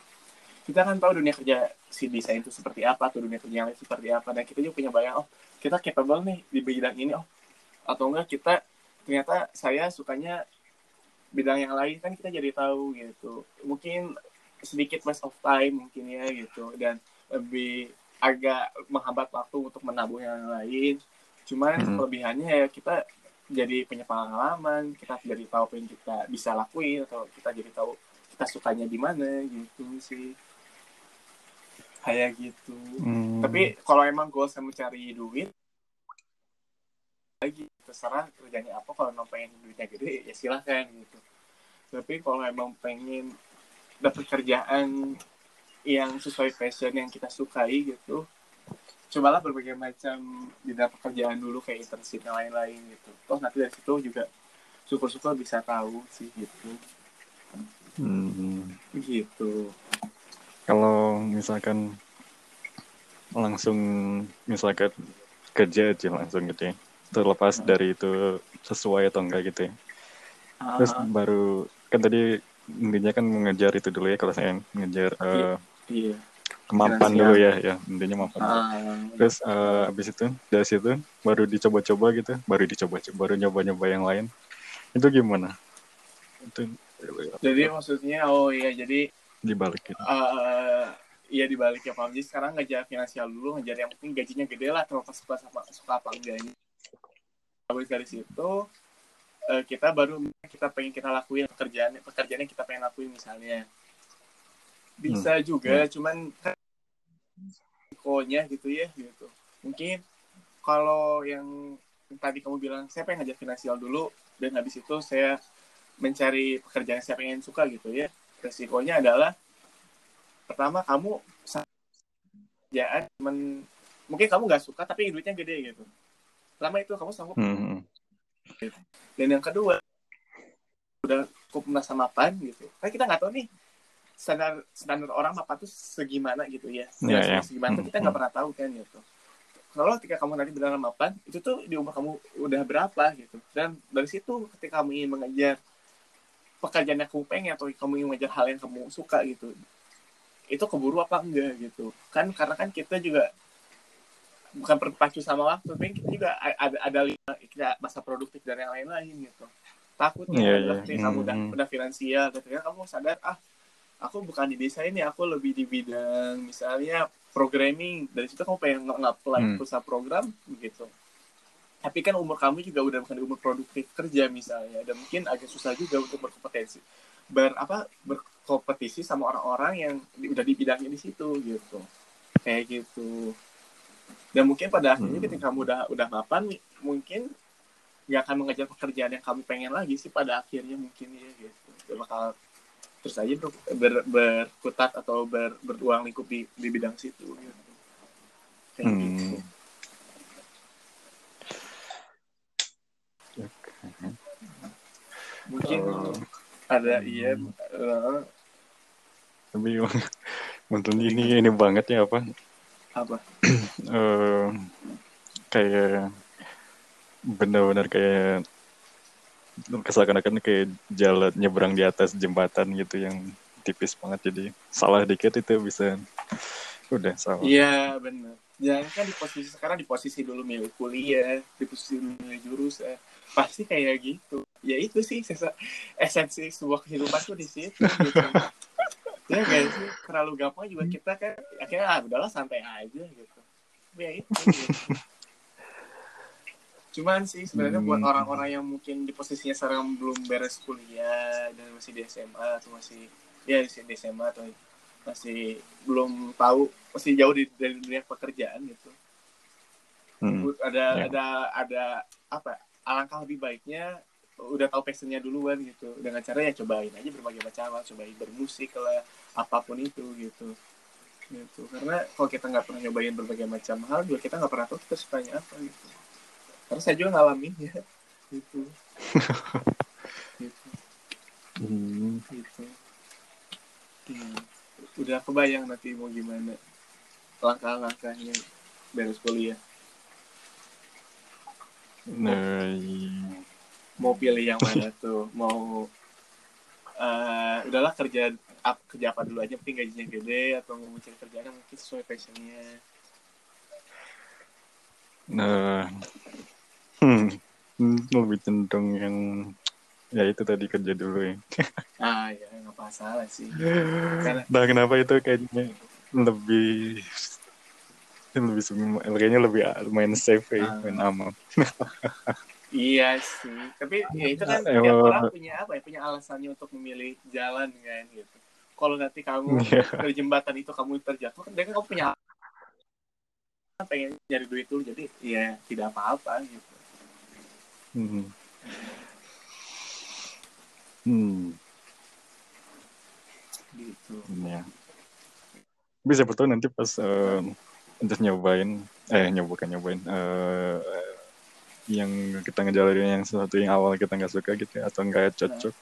kita kan tahu dunia kerja si desain itu seperti apa atau dunia kerja yang lain seperti apa. Dan kita juga punya bayang oh kita capable nih di bidang ini oh atau enggak kita ternyata saya sukanya bidang yang lain kan kita jadi tahu gitu. Mungkin sedikit waste of time mungkin ya gitu. Dan lebih agak menghambat waktu untuk menabung yang lain. Cuman Hmm. kelebihannya ya kita jadi punya pengalaman kita jadi tahu apa yang kita bisa lakuin atau kita jadi tahu kita sukanya di mana gitu sih. Kayak gitu. Hmm. tapi kalau emang gue saya mencari duit lagi terserah kerjanya apa kalau emang pengen duitnya gede ya silahkan gitu tapi kalau emang pengen dapat kerjaan yang sesuai passion yang kita sukai gitu cobalah berbagai macam bidang pekerjaan dulu kayak internship dan lain-lain gitu toh nanti dari situ juga syukur-syukur bisa tahu sih gitu Hmm. gitu Kalau misalkan langsung misalkan kerja aja langsung gitu ya. Terlepas dari itu sesuai atau enggak gitu ya. Terus Ah, baru kan tadi intinya kan mengejar itu dulu ya kalau saya mengejar eh, iya kemampan Finansial. dulu ya ya intinya kemampan. Ah, Terus eh, habis itu dari situ baru dicoba-coba gitu, baru dicoba-coba, baru nyoba-nyoba yang lain. Itu gimana? Itu jadi maksudnya oh iya jadi dibalik gitu. eh iya dibalik ya Pak. Jadi sekarang ngejar finansial dulu, ngejar yang penting gajinya gede lah, terlepas suka sama suka apa enggaknya. Habis dari situ eh, kita baru kita pengen kita lakuin pekerjaan pekerjaan yang kita pengen lakuin misalnya. Bisa juga, cuman kan risikonya gitu ya gitu. Mungkin kalau yang tadi kamu bilang saya pengen ngejar finansial dulu dan habis itu saya mencari pekerjaan yang saya pengen suka gitu ya. Resikonya adalah pertama kamu kerjaan cuman mungkin kamu nggak suka tapi duitnya gede gitu pertama itu kamu sanggup? Hmm. dan yang kedua udah cukup merasa mapan gitu. Kan kita nggak tahu nih standar standar orang mapan tuh segimana gitu ya. Standar iya. segimana tuh kita nggak pernah tahu kan gitu. Kalau ketika kamu nanti benar mapan itu tuh di umur kamu udah berapa gitu. Dan dari situ ketika kamu ingin mengejar pekerjaan yang kamu pengen atau kamu ingin mengejar hal yang kamu suka gitu itu keburu apa enggak gitu. Kan karena kan kita juga bukan berpacu sama waktu tapi kita juga ada ada lima kita masa produktif dan yang lain-lain gitu takutnya adalah iya. ketika kamu udah Hmm. udah finansial ketika kamu sadar ah aku bukan di desain ya aku lebih di bidang misalnya programming dari situ kamu pengen nge- nge-apply Hmm. perusahaan program gitu tapi kan umur kamu juga udah bukan di umur produktif kerja misalnya dan mungkin agak susah juga untuk berkompetensi ber apa berkompetisi sama orang-orang yang di- udah di bidangnya di situ gitu kayak gitu dan mungkin pada akhirnya Hmm. ketika kamu udah udah mapan mungkin nggak akan mengejar pekerjaan yang kamu pengen lagi sih pada akhirnya mungkin ya gitu bakal terus aja ber, ber, berkutat atau ber, beruang lingkup di, di bidang situ gitu. kayak Hmm. gitu mungkin Oh. ada iya eh, Tapi menurut ini ini banget ya apa? apa eh kayak benar-benar kayak keseakan-akan kayak jalan nyebrang di atas jembatan gitu yang tipis banget jadi salah dikit itu bisa udah salah. Iya benar. Jangan kan di posisi sekarang di posisi dulu milih kuliah, di posisi dulu milih jurusan, pasti kayak gitu. Ya itu sih sesa- esensi sebuah kehidupan tuh di situ. Gitu. ya guys, terlalu gampang juga kita kan akhirnya ah udahlah santai aja gitu. Ya itu. Cuman sih sebenarnya buat Hmm. orang-orang yang mungkin di posisinya sekarang belum beres kuliah dan masih di SMA atau masih ya di SMA atau masih belum tahu masih jauh di, dari dunia pekerjaan gitu Hmm. ada Ya. ada ada apa alangkah lebih baiknya udah tahu passionnya duluan gitu dengan cara ya cobain aja berbagai macam cobain bermusik lah apa pun itu gitu gitu. Karena kalau kita nggak pernah nyobain berbagai macam hal juga kita nggak pernah tahu kita sukanya apa gitu. Karena saya juga ngalamin ya gitu. Gitu. Hmm. gitu. Hmm. udah kebayang nanti mau gimana langkah-langkahnya beres kuliah. Nah, iya. mau pilih yang mana tuh? Mau eh udahlah kerja up kerja apa dulu aja penting gajinya gede atau mau mencari kerjaan yang mungkin sesuai passionnya Nah, hmm, lebih cenderung yang ya itu tadi kerja dulu ya. ah ya nggak masalah sih karena Nah, kenapa itu kayaknya lebih lebih kayaknya lebih lumayan safe ya, Ah. lumayan aman. iya sih tapi ya itu kan Eh, tiap eh, orang punya apa ya punya alasannya untuk memilih jalan kan gitu kalau nanti kamu Iya. dari jembatan itu kamu terjatuh kan dia kan kamu punya pengen nyari duit dulu jadi ya tidak apa-apa gitu Hmm. Hmm, gitu ya. Siapa tahu nanti pas eh, udah nyobain, eh nyoba bukan nyobain, eh yang kita ngejalanin yang sesuatu yang awal kita nggak suka gitu ya, atau nggak cocok.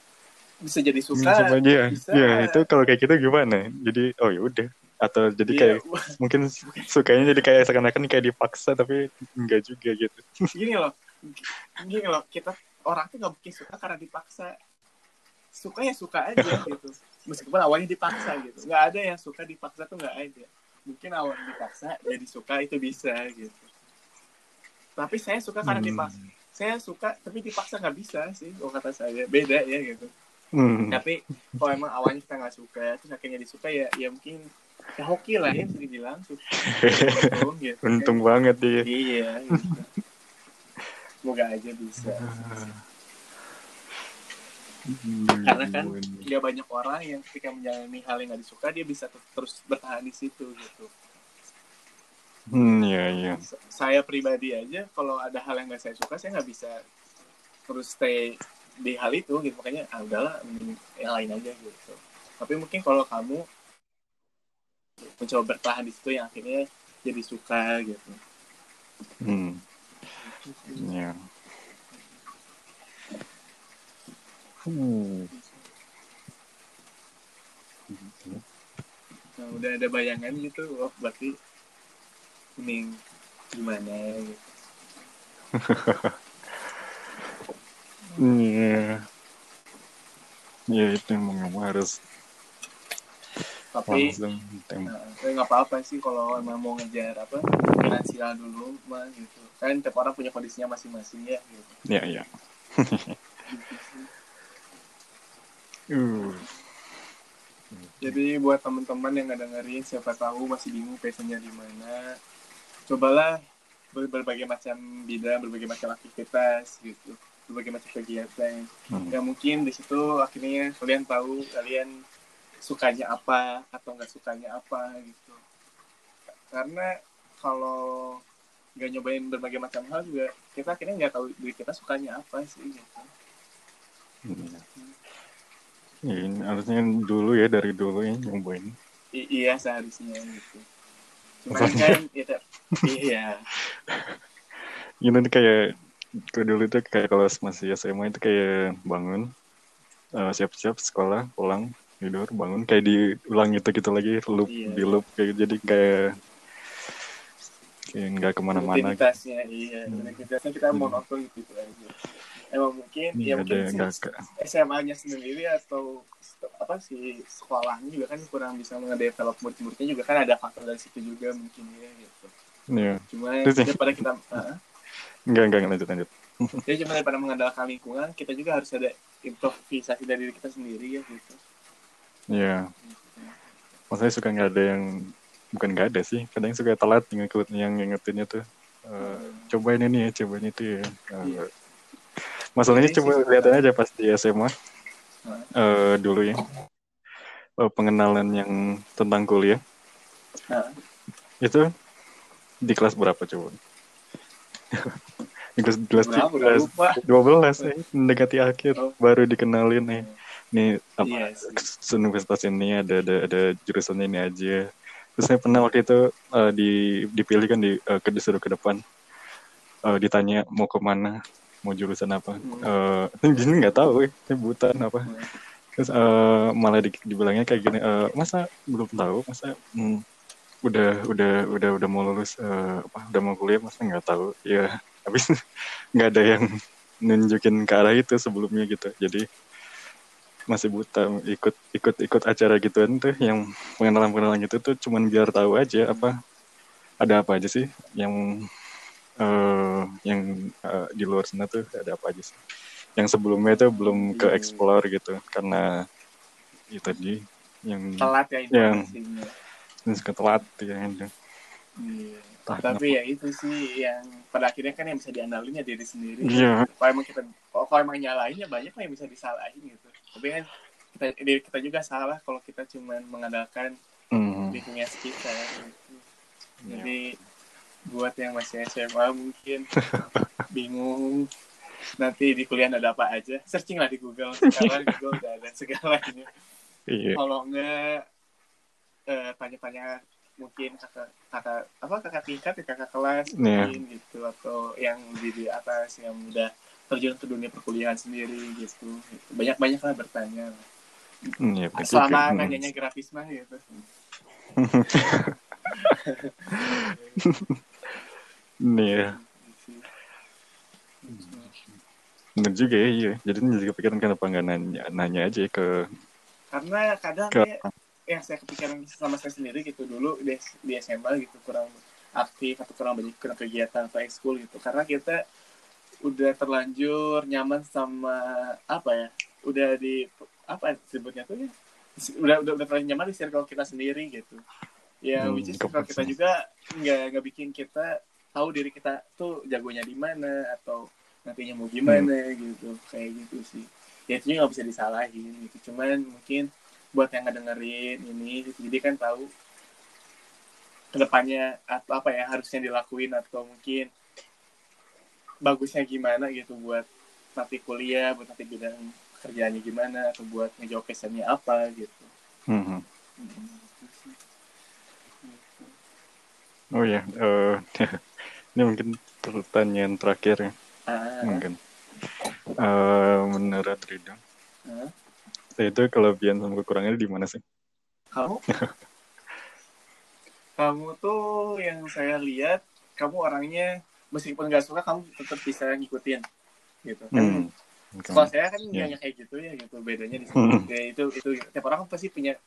Bisa jadi Hmm, suka ya. bisa. Ya, itu kalau kayak gitu gimana? Jadi oh ya udah. Atau jadi Iya, kayak mungkin sukanya jadi kayak seakan-akan kayak dipaksa tapi enggak juga gitu. gini loh gini loh kita orang tuh nggak mungkin suka karena dipaksa suka ya suka aja gitu meskipun awalnya dipaksa gitu nggak ada yang suka dipaksa tuh nggak ada mungkin awalnya dipaksa jadi suka itu bisa gitu tapi saya suka karena Hmm. dipaksa saya suka tapi dipaksa nggak bisa sih kalau kata saya beda ya gitu Hmm. tapi kalau emang awalnya kita nggak suka terus akhirnya disuka ya ya mungkin ya hoki lah ya bisa dibilang Untung, gitu. Untung banget dia. Iya, gitu. Semoga aja bisa. Karena kan nggak banyak orang yang ketika menjalani hal yang nggak disuka dia bisa ter- terus bertahan di situ gitu. Hmm, iya iya. Saya pribadi aja kalau ada hal yang nggak saya suka saya nggak bisa terus stay di hal itu gitu makanya ah udahlah yang lain aja gitu. Tapi mungkin kalau kamu mencoba bertahan di situ yang akhirnya jadi suka gitu. Hmm. Iya. Hmm. Nah, udah ada bayangan gitu, oh berarti mending gimana gitu. Iya. Ya itu emang kamu harus Tapi langsung Nah, nggak apa-apa sih kalau emang mau ngejar apa finansial dulu mah gitu kan tiap orang punya kondisinya masing-masing ya gitu Ya ya. Uh. jadi buat teman-teman yang nggak dengerin siapa tahu masih bingung passionnya di mana cobalah ber- berbagai macam bidang berbagai macam aktivitas gitu berbagai macam kegiatan Hmm. yang mungkin di situ akhirnya kalian tahu kalian sukanya apa atau nggak sukanya apa gitu karena kalau nggak nyobain berbagai macam hal juga kita akhirnya nggak tahu diri kita sukanya apa sih gitu Iya. Ya, ini harusnya dulu ya dari dulu ya nyobain. I- iya seharusnya gitu cuman kan ya, iya Ini kayak ke dulu tuh kayak kalau masih SMA itu kayak bangun eh, siap-siap sekolah pulang tidur bangun kayak diulang gitu gitu lagi loop Iya. di loop kayak jadi kayak kayak nggak ke mana-mana gitu. rutinitasnya iya Hmm. rutinitasnya kita mau nonton gitu aja emang mungkin Nggak ya mungkin si- SMA-nya sendiri atau apa sih sekolahnya juga kan kurang bisa ngedevelop murid-muridnya juga kan ada faktor dari situ juga mungkin ya gitu Iya. cuma daripada kita ah, Enggak, enggak, lanjut, lanjut. ya cuma daripada mengandalkan lingkungan kita juga harus ada improvisasi dari diri kita sendiri ya gitu Iya. Maksudnya suka nggak ada yang, bukan nggak ada sih, kadang suka telat ngikut yang ngingetinnya tuh. eh, cobain ini ya, cobain itu ya. Eh, Iya. Masalahnya coba lihat aja pas di SMA Nah. eh, dulu ya. Eh, pengenalan yang tentang kuliah. Nah. Itu di kelas berapa coba? lupa. dua belas eh mendekati akhir Oh. baru dikenalin nih nih apa Iya sih. universitas ini ada ada ada jurusan ini aja terus saya pernah waktu itu eh, di dipilih kan di ke disuruh ke depan Eh, ditanya mau ke mana mau jurusan apa Hmm. Di sini nggak tahu eh saya buta apa Hmm. terus eh, malah di, dibilangnya kayak gini eh, masa belum tahu masa hmm, udah udah udah udah mau lulus eh, apa udah mau kuliah masa nggak tahu ya habis nggak ada yang nunjukin ke arah itu sebelumnya gitu jadi masih buta ikut ikut ikut acara gituan tuh yang pengenalan pengenalan gitu tuh cuman biar tahu aja apa ada apa aja sih yang eh yang eh, di luar sana tuh ada apa aja sih yang sebelumnya tuh belum ke Hmm. explore gitu karena itu tadi yang Telat ya Yang- yang telat ya gitu. Tapi ya itu sih yang pada akhirnya kan yang bisa diandalin ya diri sendiri. Iya. Kalau emang kita kalau emang nyalain ya banyak lah yang bisa disalahin gitu. Tapi kan kita diri kita juga salah kalau kita cuma mengandalkan Hmm. lingkungan sekitar. Gitu. Iya. Jadi buat yang masih SMA mungkin bingung nanti di kuliah ada apa aja searching lah di Google sekarang Google udah ada segalanya Iya. kalau enggak eh, tanya-tanya mungkin kakak kakak apa kakak tingkat ya kakak kelas Iya. mungkin gitu atau yang di, di atas yang udah terjun ke dunia perkuliahan sendiri gitu banyak banyak lah bertanya Iya, betul selama. Hmm. nanyanya gratis mah gitu Nih ya. Bener juga ya, iya. Jadi ini juga pikiran kenapa nggak nanya, nanya aja ke karena kadang ke ya, yang saya kepikiran sama saya sendiri gitu dulu di, di SMA gitu kurang aktif atau kurang banyak kurang kegiatan atau ekskul gitu. Karena kita udah terlanjur nyaman sama apa ya udah di apa sebutnya tuh ya udah udah udah terlanjur nyaman di circle kita sendiri gitu. Ya Hmm, which is circle kita juga nggak nggak bikin kita tahu diri kita tuh jagonya di mana atau nantinya mau gimana gitu kayak gitu sih. Ya itu nggak bisa disalahin gitu. Cuman mungkin buat yang ngedengerin ini gitu, jadi kan tahu ke depannya atau apa ya harusnya dilakuin atau mungkin bagusnya gimana gitu buat nanti kuliah buat nanti bidang kerjaannya gimana atau buat ngejawab questionnya apa gitu Hmm. Hmm. Oh ya, eh, ini mungkin pertanyaan terakhir ya, ah, mungkin. Eh, menurut Ridho, ah. Itu kelebihan sama kekurangannya di mana sih? kamu kamu tuh yang saya lihat kamu orangnya meskipun nggak suka kamu tetap bisa ngikutin gitu kan Hmm. Oke. kalau saya kan Iya. nggak kayak gitu ya gitu bedanya di Hmm. situ Ya, itu itu tiap orang pasti punya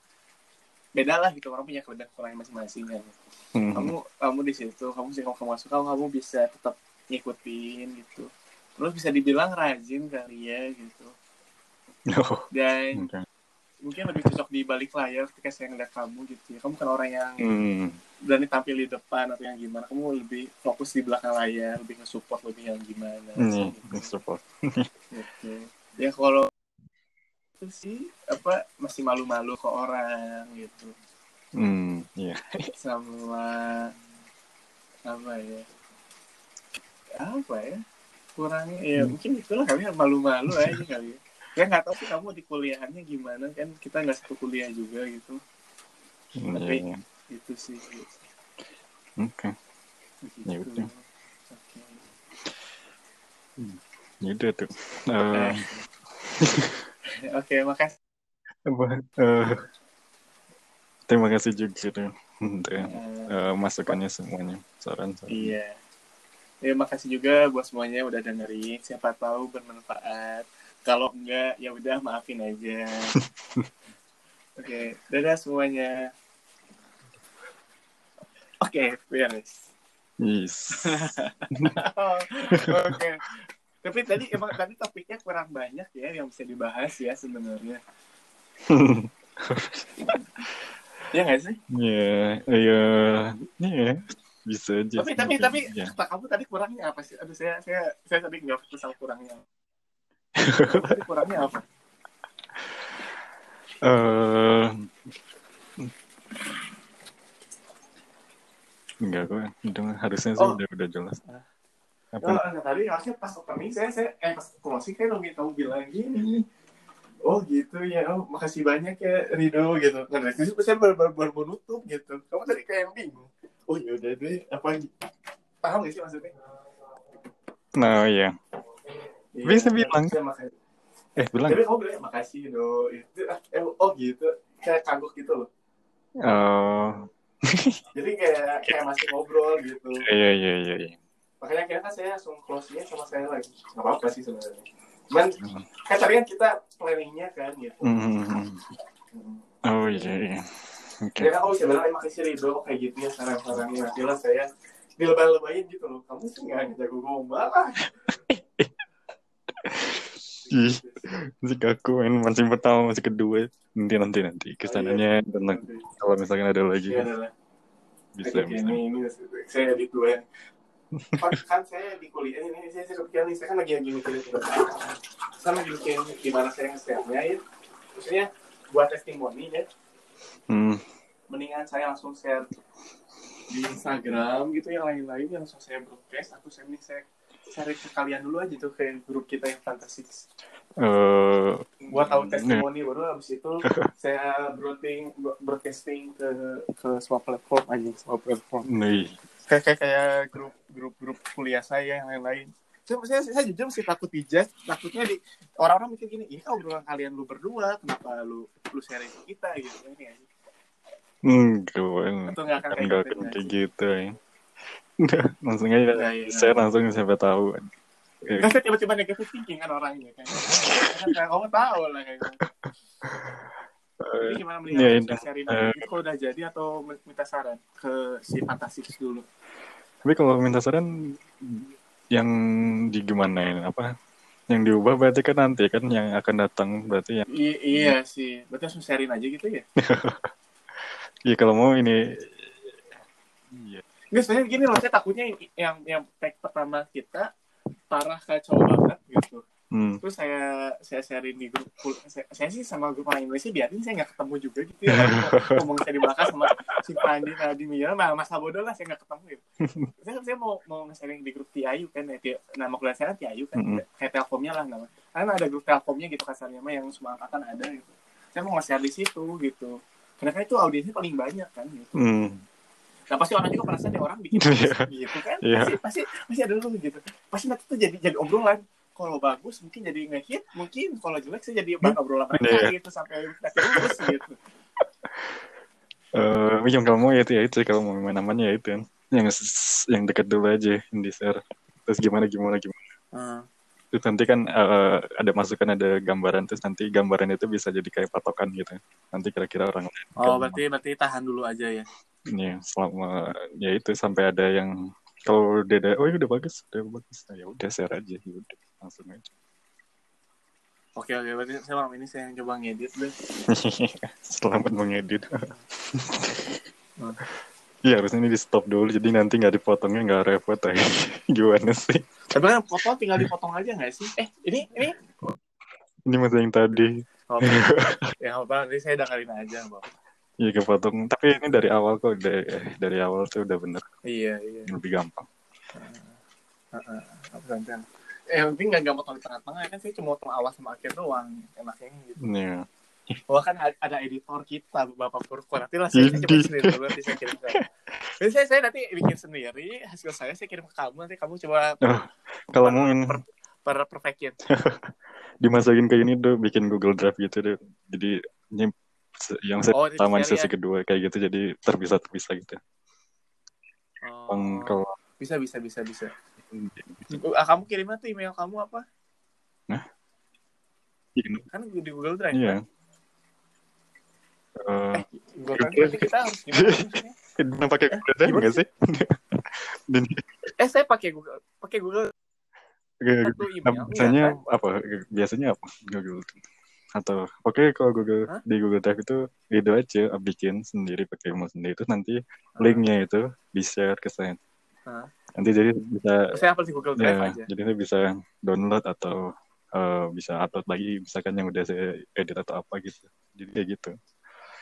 beda lah gitu orang punya kelebihan kekurangan masing-masing kan Hmm. kamu kamu di situ kamu sih kalau kamu masuk kamu kamu bisa tetap ngikutin gitu terus bisa dibilang rajin kali ya gitu Oh, dan oke. mungkin lebih cocok di balik layar ketika saya ngeliat kamu gitu ya kamu kan orang yang Hmm. berani tampil di depan atau yang gimana kamu lebih fokus di belakang layar lebih nge-support lebih yang gimana Nih, gitu. support. Gitu. ya kalau itu sih apa masih malu-malu ke orang gitu Hmm, iya. sama apa ya apa ya kurangnya ya Hmm. mungkin itulah kali ya malu-malu aja kali ya ya nggak tahu sih kamu di kuliahannya gimana kan kita nggak satu kuliah juga gitu Hmm, Tapi- iya, iya. itu sih gitu. Oke. Ya udah. Oke. Ya udah tuh. Eh, Oke, makasih. apa, eh, terima kasih juga tuh untuk eh, masukannya semuanya, saran-saran. iya. Ya, makasih juga buat semuanya udah dengerin. Siapa tahu bermanfaat. Kalau enggak, ya udah maafin aja. Oke, dadah semuanya. Oke, beres. Yes. Oke. Tapi tadi emang tadi topiknya kurang banyak ya yang bisa dibahas ya sebenarnya. Ya nggak sih? Ya, ya, ya, bisa aja. tapi tapi tapi ya. kata kamu tadi kurangnya apa sih? Aduh saya saya saya tadi nggak fokus sama kurangnya. Kurangnya apa? Eh, enggak kok, itu mah harusnya sih Oh. udah udah jelas. Ah. Apa? Oh, enggak, tadi harusnya pas opening saya, saya eh pas closing kayak kamu, kamu bilang gini. Oh gitu ya, oh makasih banyak ya Rido gitu. Nah, dari situ saya baru, baru, baru mau nutup gitu. Kamu tadi kayak bingung. Oh yaudah deh, apa paham gak sih maksudnya? Nah, iya. Iya, Bisa bilang. makasih. Eh, bilang. Tapi kamu bilang makasih do. Itu, eh, oh gitu, kayak kagok gitu loh. Oh, Jadi kayak kayak masih ngobrol gitu. iya, iya, iya. iya. Makanya kayaknya kan saya langsung close-nya sama saya lagi. Gak apa-apa sih sebenarnya. Cuman kan tadi kan kita planningnya kan gitu. Hmm. Hmm. Oh, iya, iya. Oke. Ya kan kalau bisa bilang "Eh, makasih Rido kayak gitu ya saran-sarannya nanti lah saya dilebay-lebayin gitu loh. Kamu sih nggak jago gombal lah. Ih, masih kaku main masih pertama masih kedua nanti nanti nanti ke sananya tentang kalau misalkan ada lagi Iya adalah. bisa Oke, bisa ini, ini saya edit dulu ya. Kan, saya di kuliah ini saya, saya kepikiran nih saya kan lagi lagi mikirin. Saya lagi mikirin gimana saya nge-share-nya ya. Maksudnya buat testimoni ya. hmm. Mendingan saya langsung share di Instagram gitu yang lain-lain yang langsung saya broadcast. Aku share nih saya share ke kalian dulu aja tuh ke grup kita yang fantastik. Eh, Buat tahu testimoni baru habis itu saya broadcasting broadcasting ke ke semua platform aja semua platform. Nih. Kayak kayak kayak grup grup grup kuliah saya yang lain-lain. Saya, saya, saya jujur masih takut dijudge takutnya di orang-orang mikir gini ini obrolan kalian lu berdua kenapa lu lu sharing kita? Gitu ini aja. Enggak atau nggak akan kayak enggak gitu kayak gitu ya langsung aja Nggak, iya. saya langsung siapa tahu. Eh, kan saya tiba-tiba negatif thinking kan orangnya kan kan kamu tahu lah kayak gitu. Jadi gimana melihat Ya, yeah, Eh. itu kalau udah jadi atau minta saran ke si fantastik dulu? Tapi kalau minta saran yang digimanain apa? Yang diubah berarti kan nanti kan yang akan datang berarti yang I- iya sih. Berarti langsung sharing aja gitu ya? Ya kalau mau ini iya Nggak, sebenarnya gini loh, saya takutnya yang- yang yang tag pertama kita parah kacau banget gitu. hmm. Terus saya saya sharing di grup, saya, saya sih sama grup orang Indonesia biarin saya nggak ketemu juga gitu ya. Ngomong saya di belakang sama si Pandi, Nadimia, nah masa bodoh lah saya nggak ketemu gitu. Saya, saya mau mau nge-sharing di grup TIU kan, ya, nama kuliah saya kan TIU kan, Mm-mm. kayak Telkomnya lah nama. Karena ada grup Telkomnya gitu kasarnya mah yang semua angkatan ada gitu. Saya mau nge-share di situ gitu. Karena kan itu audiensnya paling banyak kan gitu. Hmm. Nah pasti orang juga perasaan ya orang bikin Iya. gitu kan. Iya. Pasti, pasti pasti ada dulu gitu. Pasti nanti tuh jadi jadi obrolan. Kalau bagus mungkin jadi ngehit, mungkin kalau jelek sih jadi bahan obrolan mereka Iya. gitu sampai nanti lulus gitu. Eh, yang kalau mau ya itu ya itu kalau mau main namanya ya itu kan yang yang dekat dulu aja yang di share terus gimana gimana gimana Hmm. terus nanti kan eh, ada masukan ada gambaran terus nanti gambaran itu bisa jadi kayak patokan gitu nanti kira-kira orang lain Oh berarti berarti tahan dulu aja ya. Ini selama ya itu sampai ada yang kalau ada oh ya udah bagus udah bagus nah, ya udah share aja ya udah langsung aja Oke oke berarti malam ini saya yang coba ngedit deh. selamat mengedit. Iya harusnya ini di stop dulu jadi nanti nggak dipotongnya nggak repot aja gimana sih Tapi kan foto tinggal dipotong aja nggak sih? Eh ini ini. ini masih yang tadi Oh, ya apa nanti saya dengerin aja bang. Iya kepotong tapi ini dari awal kok dari, dari awal tuh udah bener Iya iya. lebih gampang Heeh. Apa gantian? Eh penting nggak nggak potong di tengah-tengah kan saya cuma potong awal sama akhir doang enaknya gitu. Iya Wah kan ada- editor kita Bapak Purko nanti lah saya, Idi. sendiri dulu nanti saya kirim ke Jadi saya, saya nanti bikin sendiri hasil saya saya kirim ke kamu nanti kamu coba Oh, kalau mau ini per, per, perfectin dimasukin ke ini tuh bikin Google Drive gitu deh jadi se- yang sesi Oh, pertama di sesi ya? kedua kayak gitu jadi terpisah terpisah gitu oh, Bang, kalau bisa bisa bisa bisa ah, kamu kirimnya tuh email kamu apa Iya, kan di Google Drive iya. kan? Eh, Google Drive berarti kita harus gimana pakai Google Drive nggak sih? Eh saya pakai Google pakai Google satu email biasanya kan? apa? Biasanya apa? Google atau oke kalau Google Hah? di Google Drive itu itu aja bikin sendiri pakai email sendiri terus nanti linknya itu di share ke saya. Nanti jadi bisa saya apa di Google Drive ya, aja jadi saya bisa download atau eh, bisa upload lagi misalkan yang udah saya edit atau apa gitu. Jadi kayak gitu.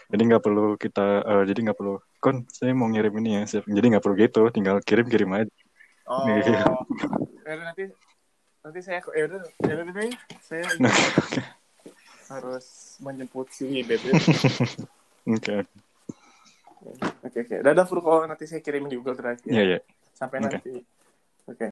Jadi nggak perlu kita eh, jadi nggak perlu kon saya mau ngirim ini ya. siap." Jadi nggak perlu gitu, tinggal kirim kirim aja. Oh, Iya. ya nanti nanti saya ya udah ya udah deh saya Nah, harus menjemput si Bebe. Oke. Oke oke. Dadah Furko, nanti saya kirimin di Google Drive Iya, ya. iya. Sampai Oke. nanti.